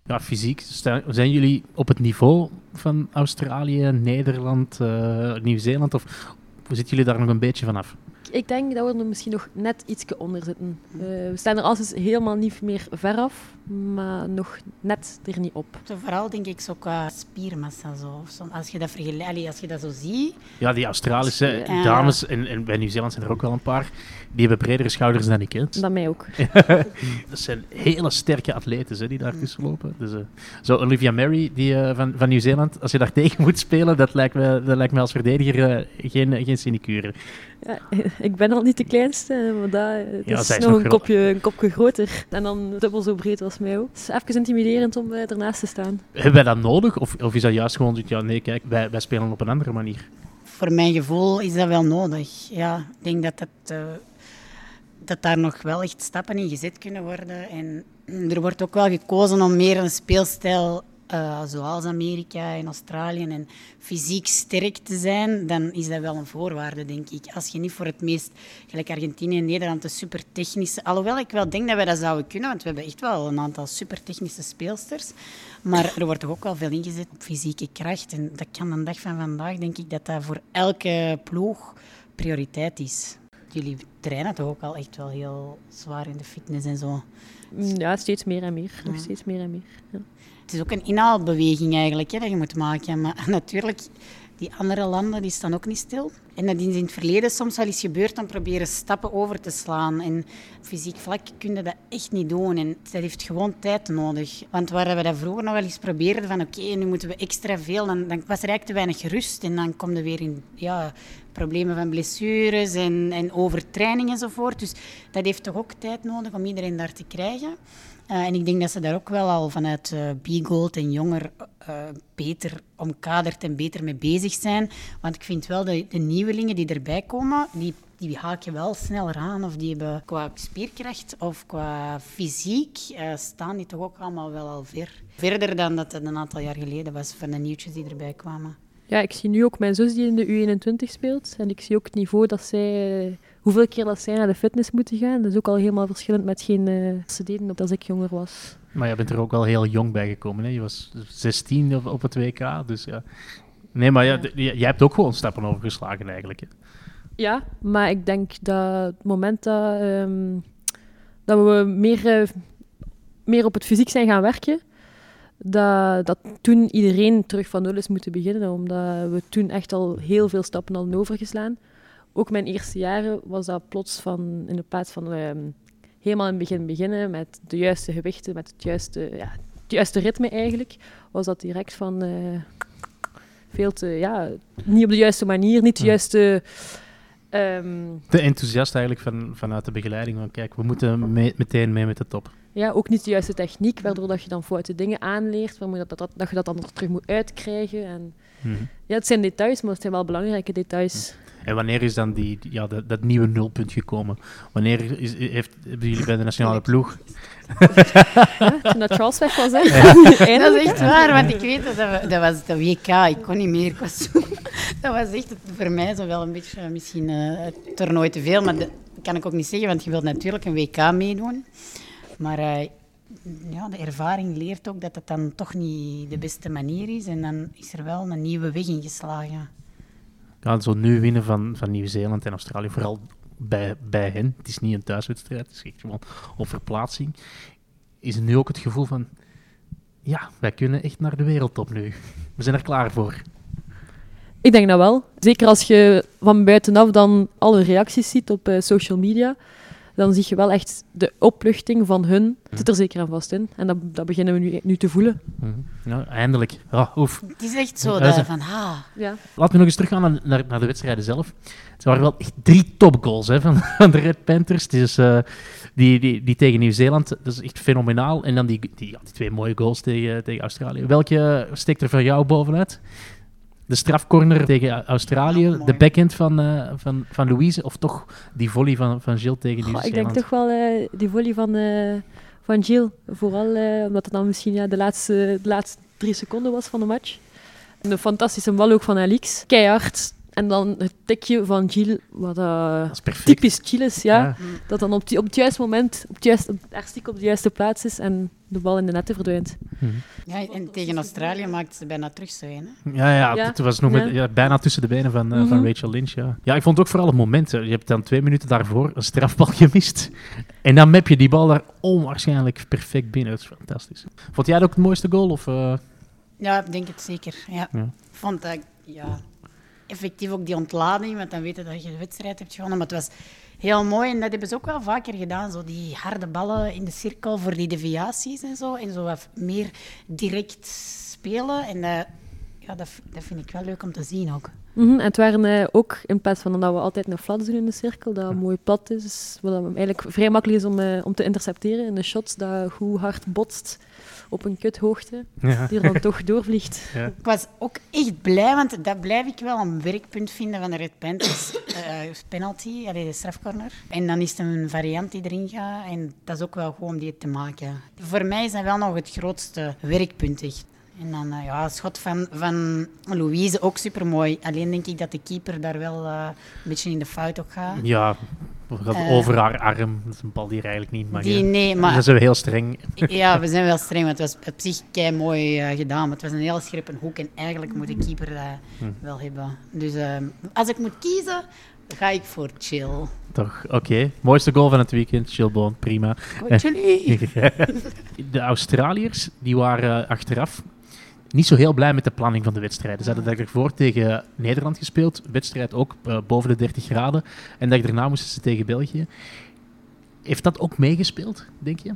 Ja, fysiek. Zijn jullie op het niveau van Australië, Nederland, eh, Nieuw-Zeeland? Of hoe zitten jullie daar nog een beetje vanaf? Ik denk dat we er misschien nog net ietsje onder zitten. Eh, we staan er als helemaal niet meer ver af, maar nog net er niet op. Zo vooral denk ik zo qua spiermassa. Zo. Zo, Als, je dat allee, als je dat zo ziet, Ja, die Australische Ja. dames, en, en bij Nieuw-Zeeland zijn er ook wel een paar, die hebben bredere schouders dan ik. Hè. Dat mij ook. <laughs> Dat zijn hele sterke atleten hè, die daar tussen lopen. Dus, eh, zo Olivia Mary die, eh, van, van Nieuw-Zeeland, als je daar <laughs> tegen moet spelen, dat lijkt me, dat lijkt me als verdediger geen, geen sinecure. Ja, <laughs> ik ben al niet de kleinste, maar dat het Ja, is nog nog een kopje, een kopje groter. En dan dubbel zo breed als mij ook. Het is even intimiderend om eh, ernaast te staan. Hebben wij dat nodig? Of, of is dat juist gewoon, ja nee, kijk, wij, wij spelen op een andere manier? voor mijn gevoel is dat wel nodig. Ja, ik denk dat, het, eh, dat daar nog wel echt stappen in gezet kunnen worden. En er wordt ook wel gekozen om meer een speelstijl eh, zoals Amerika en Australië en fysiek sterk te zijn, dan is dat wel een voorwaarde, denk ik. Als je niet voor het meest, gelijk Argentinië en Nederland, de super technische... Alhoewel ik wel denk dat wij dat zouden kunnen, want we hebben echt wel een aantal super technische speelsters. Maar er wordt toch ook wel veel ingezet op fysieke kracht. En dat kan een dag van vandaag, denk ik, dat dat voor elke ploeg prioriteit is. Jullie trainen toch ook al echt wel heel zwaar in de fitness en zo. Mm, Ja, steeds meer en meer. Nog Ja. steeds meer en meer. Ja. Het is ook een inhaalbeweging eigenlijk hè, dat je moet maken. Maar <laughs> natuurlijk, die andere landen die staan ook niet stil. En dat is in het verleden soms wel eens gebeurd om proberen stappen over te slaan. En op fysiek vlak kun je dat echt niet doen. En dat heeft gewoon tijd nodig. Want waar we dat vroeger nog wel eens probeerden van oké, nu moeten we extra veel, dan, dan was er eigenlijk te weinig rust. En dan kom je weer in ja, problemen van blessures en, en overtraining enzovoort. Dus dat heeft toch ook tijd nodig om iedereen daar te krijgen. Uh, en ik denk dat ze daar ook wel al vanuit uh, B-Gold en jonger uh, beter omkaderd en beter mee bezig zijn. Want ik vind wel de, de nieuwelingen die erbij komen, die, die haak je wel sneller aan. Of die hebben qua spierkracht of qua fysiek, staan die toch ook allemaal wel al ver. Verder dan dat het een aantal jaar geleden was van de nieuwtjes die erbij kwamen. Ja, ik zie nu ook mijn zus die in de U21 speelt. En ik zie ook het niveau dat zij... eh, Hoeveel keer dat zij naar de fitness moeten gaan. Dat is ook al helemaal verschillend met geen uh, ze deden op als ik jonger was. Maar je bent er ook wel heel jong bij gekomen. Hè? Je was 16 op, op het WK, dus ja. Nee, maar ja, jij hebt ook gewoon stappen overgeslagen eigenlijk. Hè? Ja, maar ik denk dat het moment dat, ehm, dat we meer, eh, meer op het fysiek zijn gaan werken, dat, dat toen iedereen terug van nul is moeten beginnen, omdat we toen echt al heel veel stappen hadden overgeslaan. Ook mijn eerste jaren was dat plots van, in de plaats van ehm, helemaal in het begin beginnen met de juiste gewichten, met het juiste, ja, het juiste ritme eigenlijk, was dat direct van eh, veel te, ja, niet op de juiste manier, niet de juiste... ehm, Te enthousiast eigenlijk van, vanuit de begeleiding. Van kijk, we moeten mee- meteen mee met de top. Ja, ook niet de juiste techniek, waardoor dat je dan foute dingen aanleert, waardoor dat, dat, dat je dat dan nog terug moet uitkrijgen. En, Mhm. ja, het zijn details, maar het zijn wel belangrijke details. En wanneer is dan die, ja, dat, dat nieuwe nulpunt gekomen? Wanneer is, heeft, hebben jullie bij de nationale ploeg... Ja, toen dat Charles weg was, hè. <laughs> Dat is echt waar, want ik weet dat dat, dat was de WK. Ik kon niet meer. Ik was zo- dat was echt voor mij zo wel een beetje misschien eh, het toernooi te veel. Maar dat kan ik ook niet zeggen, want je wilt natuurlijk een WK meedoen. Maar eh, ja, de ervaring leert ook dat het dan toch niet de beste manier is. En dan is er wel een nieuwe weg ingeslagen. Gaan zo nu winnen van, van Nieuw-Zeeland en Australië. Vooral bij, bij hen. Het is niet een thuiswedstrijd, het is echt gewoon op verplaatsing. Is nu ook het gevoel van, ja, wij kunnen echt naar de wereldtop nu. We zijn er klaar voor. Ik denk dat wel. Zeker als je van buitenaf dan alle reacties ziet op uh, social media, dan zie je wel echt de opluchting van hun. Het zit er zeker aan vast in. En dat, dat beginnen we nu, nu te voelen. Mm Ja, eindelijk. Oh, oef. Het is echt zo dat, van, ah. Ja. Laten we nog eens teruggaan naar, naar, naar de wedstrijden zelf. Het waren wel echt drie topgoals hè, van, <laughs> van de Red Panthers. Dus, uh, die, die, die tegen Nieuw-Zeeland, dat is echt fenomenaal. En dan die, die, ja, die twee mooie goals tegen, tegen Australië. Welke steekt er voor jou bovenuit? De strafcorner tegen Australië, Ja, de backhand van, eh, van, van Louise, of toch die volley van, van Gilles tegen Goh, ik denk toch wel eh, die volley van, eh van Gilles. Vooral eh, omdat het dan misschien ja, de, laatste, de laatste drie seconden was van de match. En een fantastische bal ook van Alix. Keihard. En dan het tikje van Gilles, wat eh, Dat is perfect. typisch Gilles is. Ja. Ja. Dat dan op, die, op het juiste moment, op het juiste, artistiek op de juiste plaats is en de bal in de netten verdwijnt. Ja, en tegen Australië maakte ze bijna terug zo een. Hè? Ja, ja, Ja. het was nog met, Ja. bijna tussen de benen van, eh, van Mhm. Rachel Lynch. Ja. ja, ik vond ook vooral het moment. hè. Je hebt dan twee minuten daarvoor een strafbal <laughs> gemist. En dan map je die bal daar onwaarschijnlijk perfect binnen. Dat is fantastisch. Vond jij dat ook het mooiste goal? Of, eh? Ja, ik denk het zeker. Ja. Vond dat, ja, effectief ook die ontlading, want dan weet je dat je de wedstrijd hebt gewonnen. Maar het was heel mooi en dat hebben ze ook wel vaker gedaan. Zo die harde ballen in de cirkel voor die deviaties en zo. En zo wat meer direct spelen. En dat, ja, dat, dat vind ik wel leuk om te zien ook. Mhm, En het waren eh, ook, in plaats van dat we altijd een flats doen in de cirkel, dat mooi plat is, wat eigenlijk vrij makkelijk is om, eh, om te intercepteren in de shots, dat goed hard botst op een kuthoogte, ja. die er dan toch doorvliegt. <laughs> Ik was ook echt blij, want dat blijf ik wel een werkpunt vinden van de Red Panthers. eh, penalty, allee, de strafcorner. En dan is het een variant die erin gaat. En dat is ook wel gewoon om die te maken. Voor mij is dat wel nog het grootste werkpunt, echt. En dan, eh, ja, het schot van, van Louise ook supermooi. Alleen denk ik dat de keeper daar wel eh, een beetje in de fout ook gaat. ja, gaat Eh. over haar arm. Dat is een bal die er eigenlijk niet mag. Die, nee, Dat maar is wel heel streng. ja, we zijn wel streng, want het was op zich kei mooi gedaan. Maar het was een heel scherpe hoek en eigenlijk moet de keeper dat Hm. wel hebben. Dus ehm, als ik moet kiezen, ga ik voor chill. Toch, oké. Mooiste goal van het weekend. Chillbone, prima. Goed, <laughs> de Australiërs die waren achteraf niet zo heel blij met de planning van de wedstrijden. Ze hadden eigenlijk voor tegen Nederland gespeeld, wedstrijd ook eh, boven de 30 graden. En dat daarna moesten ze tegen België. Heeft dat ook meegespeeld, denk je?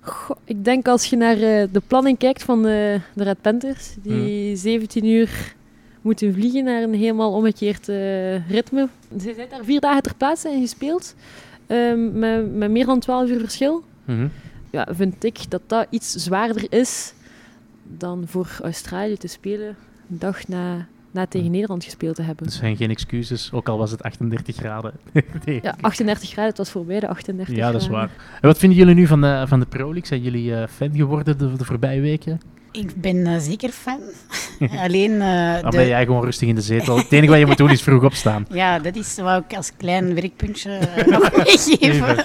Goh, ik denk als je naar eh, de planning kijkt van de, de Red Panthers, die 17 uur moeten vliegen naar een helemaal omgekeerd eh, ritme. Ze zijn daar vier dagen ter plaatse en gespeeld, ehm, met, met meer dan 12 uur verschil. Mhm. Ja, vind ik dat dat iets zwaarder is dan voor Australië te spelen een dag na, na tegen Nederland gespeeld te hebben. Dat zijn geen excuses, ook al was het 38 graden. <laughs> nee. Ja, 38 graden, het was voorbij de 38 Ja, dat is graden. waar. En wat vinden jullie nu van de, van de Pro League? Zijn jullie eh, fan geworden de, de voorbije weken? Ik ben eh, zeker fan. <laughs> Alleen, eh, Dan de- ben jij gewoon rustig in de zetel. Het enige wat je moet doen is vroeg opstaan. <laughs> ja, dat is wat ik als klein werkpuntje eh, <laughs> nog meegeven.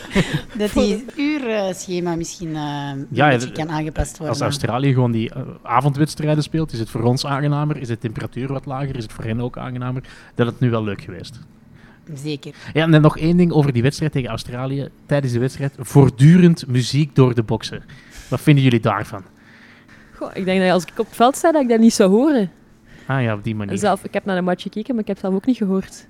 dat die uurschema misschien Ja, ja, kan aangepast worden. Als Australië gewoon die avondwedstrijden speelt, is het voor ons aangenamer, is de temperatuur wat lager, is het voor hen ook aangenamer, dat het nu wel leuk geweest. Zeker. Ja, en dan nog één ding over die wedstrijd tegen Australië. Tijdens de wedstrijd voortdurend muziek door de boksen. Wat vinden jullie daarvan? Goh, ik denk dat als ik op het veld sta, dat ik dat niet zou horen. Ah ja, op die manier. Zelf, ik heb naar de match gekeken, maar ik heb het zelf ook niet gehoord.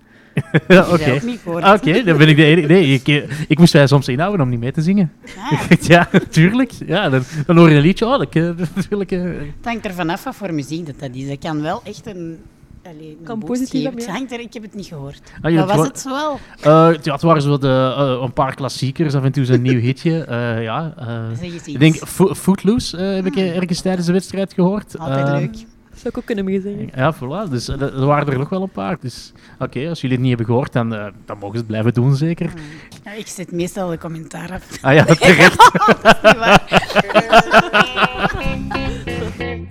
Ja, <laughs> Oké. niet gehoord. Oké, dan ben ik de enige. Nee, ik, eh, ik moest wij soms inhouden om niet mee te zingen. Ah, <laughs> ja, tuurlijk. Ja, dan, dan hoor je een liedje. Oh, dat, eh, <laughs> dat wil ik. eh. het hangt er vanaf wat voor muziek dat, dat is. Dat kan wel echt een, allee, een Kan positief Het hangt er, ik heb het niet gehoord. Ah, maar was het zo wel? Eh, ja, het waren zo de, eh, een paar klassiekers, af en toe zo'n <laughs> nieuw hitje. Eh, ja, eh, ik denk Fo- Footloose heb ik eh, ergens tijdens de wedstrijd gehoord. Altijd leuk. Dat zou ik ook kunnen meezingen. Ja, voilà. Dus er waren er nog wel een paar. Dus oké, als jullie het niet hebben gehoord, dan, dan mogen ze het blijven doen, zeker. Ja, ik zet meestal de commentaar af. Ah ja, <laughs> terecht.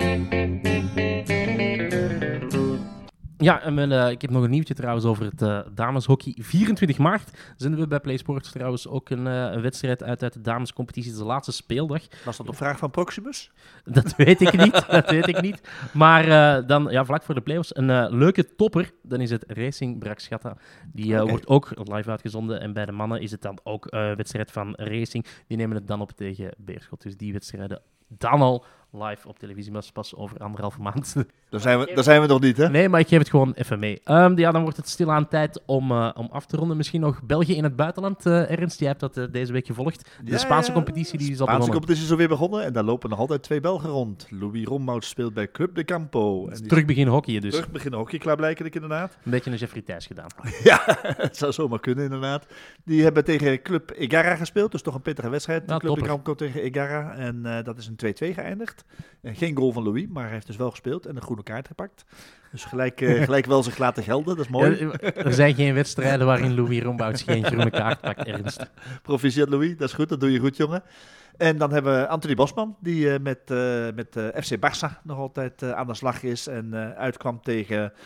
<laughs> Ja, en mijn, eh, ik heb nog een nieuwtje trouwens over het eh, dameshockey. 24 maart zenden we bij PlaySports trouwens ook een, eh, een wedstrijd uit uit de damescompetitie. De laatste speeldag. Was dat op vraag van Proximus? Dat weet ik niet, dat weet ik niet. Maar dan, ja, vlak voor de playoffs, een leuke topper. Dan is het Racing Brakschatta. Die wordt ook live uitgezonden. En bij de mannen is het dan ook een wedstrijd van Racing. Die nemen het dan op tegen Beerschot. Dus die wedstrijden dan al live op televisie. Maar dat is pas over anderhalve maand. <laughs> Daar zijn we, daar zijn we nog niet, hè? Nee, maar ik geef het gewoon even mee. Ehm, ja, dan wordt het stilaan tijd om, eh, om af te ronden. Misschien nog België in het buitenland, eh, Ernst. Jij hebt dat eh, deze week gevolgd. De Ja, Spaanse competitie die is al Spaanse begonnen. competitie is alweer begonnen en daar lopen nog altijd twee Belgen rond. Louis Rommout speelt bij Club de Campo. En Terug beginnen hockeyen dus. terug beginnen hockey klaarblijkelijk inderdaad. Een beetje een Jeffrey Thijs gedaan. <laughs> Ja, het zou zomaar kunnen inderdaad. Die hebben tegen Club Egarra gespeeld, dus toch een pittige wedstrijd. Club de. Campo tegen Egarra en dat is een 2-2 geëindigd. En geen goal van Louis, maar hij heeft dus wel gespeeld en een groene kaart gepakt. Dus gelijk, eh, <laughs> gelijk wel zich laten gelden, dat is mooi. Ja, er zijn geen wedstrijden waarin Louis Rombouts geen groene kaart pakt, Ernst. Proficiat Louis, dat is goed, dat doe je goed jongen. En dan hebben we Anthony Bosman, die eh, met, eh, met eh, FC Barça nog altijd eh, aan de slag is. En eh, uitkwam tegen, eh,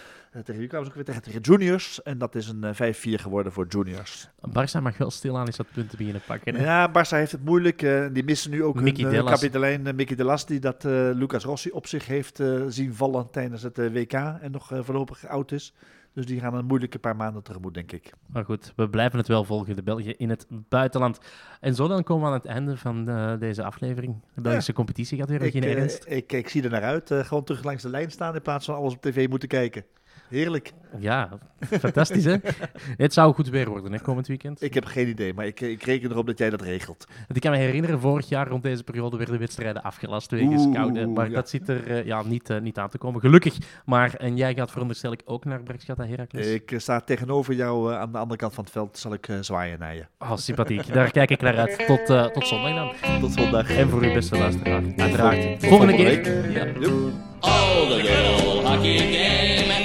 tegen wie kwamen ze ook weer tegen? Tegen Juniors. En dat is een eh, 5-4 geworden voor Juniors. Barça mag wel stilaan eens wat punten beginnen pakken. hè. Ja, Barça heeft het moeilijk. eh, die missen nu ook Mickey hun uh, kapitein eh, Mickey Delas, die dat eh, Lucas Rossi op zich heeft eh, zien vallen tijdens het eh, WK en nog eh, voorlopig oud is. Dus die gaan een moeilijke paar maanden tegemoet, denk ik. Maar goed, we blijven het wel volgen, de Belgen in het buitenland. En zo dan komen we aan het einde van eh, deze aflevering. De Belgische competitie gaat weer Ik, beginnen, eh, Ernst. ik, ik zie er naar uit. eh, gewoon terug langs de lijn staan in plaats van alles op tv moeten kijken. Heerlijk. Ja, fantastisch hè? <laughs> het zou goed weer worden, hè, komend weekend. Ik heb geen idee, maar ik, ik reken erop dat jij dat regelt. Want ik kan me herinneren, vorig jaar rond deze periode werden wedstrijden afgelast wegens koude. Maar ja. dat zit er eh, ja, niet, eh, niet aan te komen. Gelukkig. Maar, en jij gaat veronderstel ik ook naar Bergsgata Heracles? Ik eh, sta tegenover jou aan de andere kant van het veld. Zal ik zwaaien naar je. Oh, sympathiek. Daar kijk ik naar uit. Tot, tot zondag dan. Tot zondag. En voor uw beste luisteraar, uiteraard. Volgende keer. Ja. Oh, the good old hockey game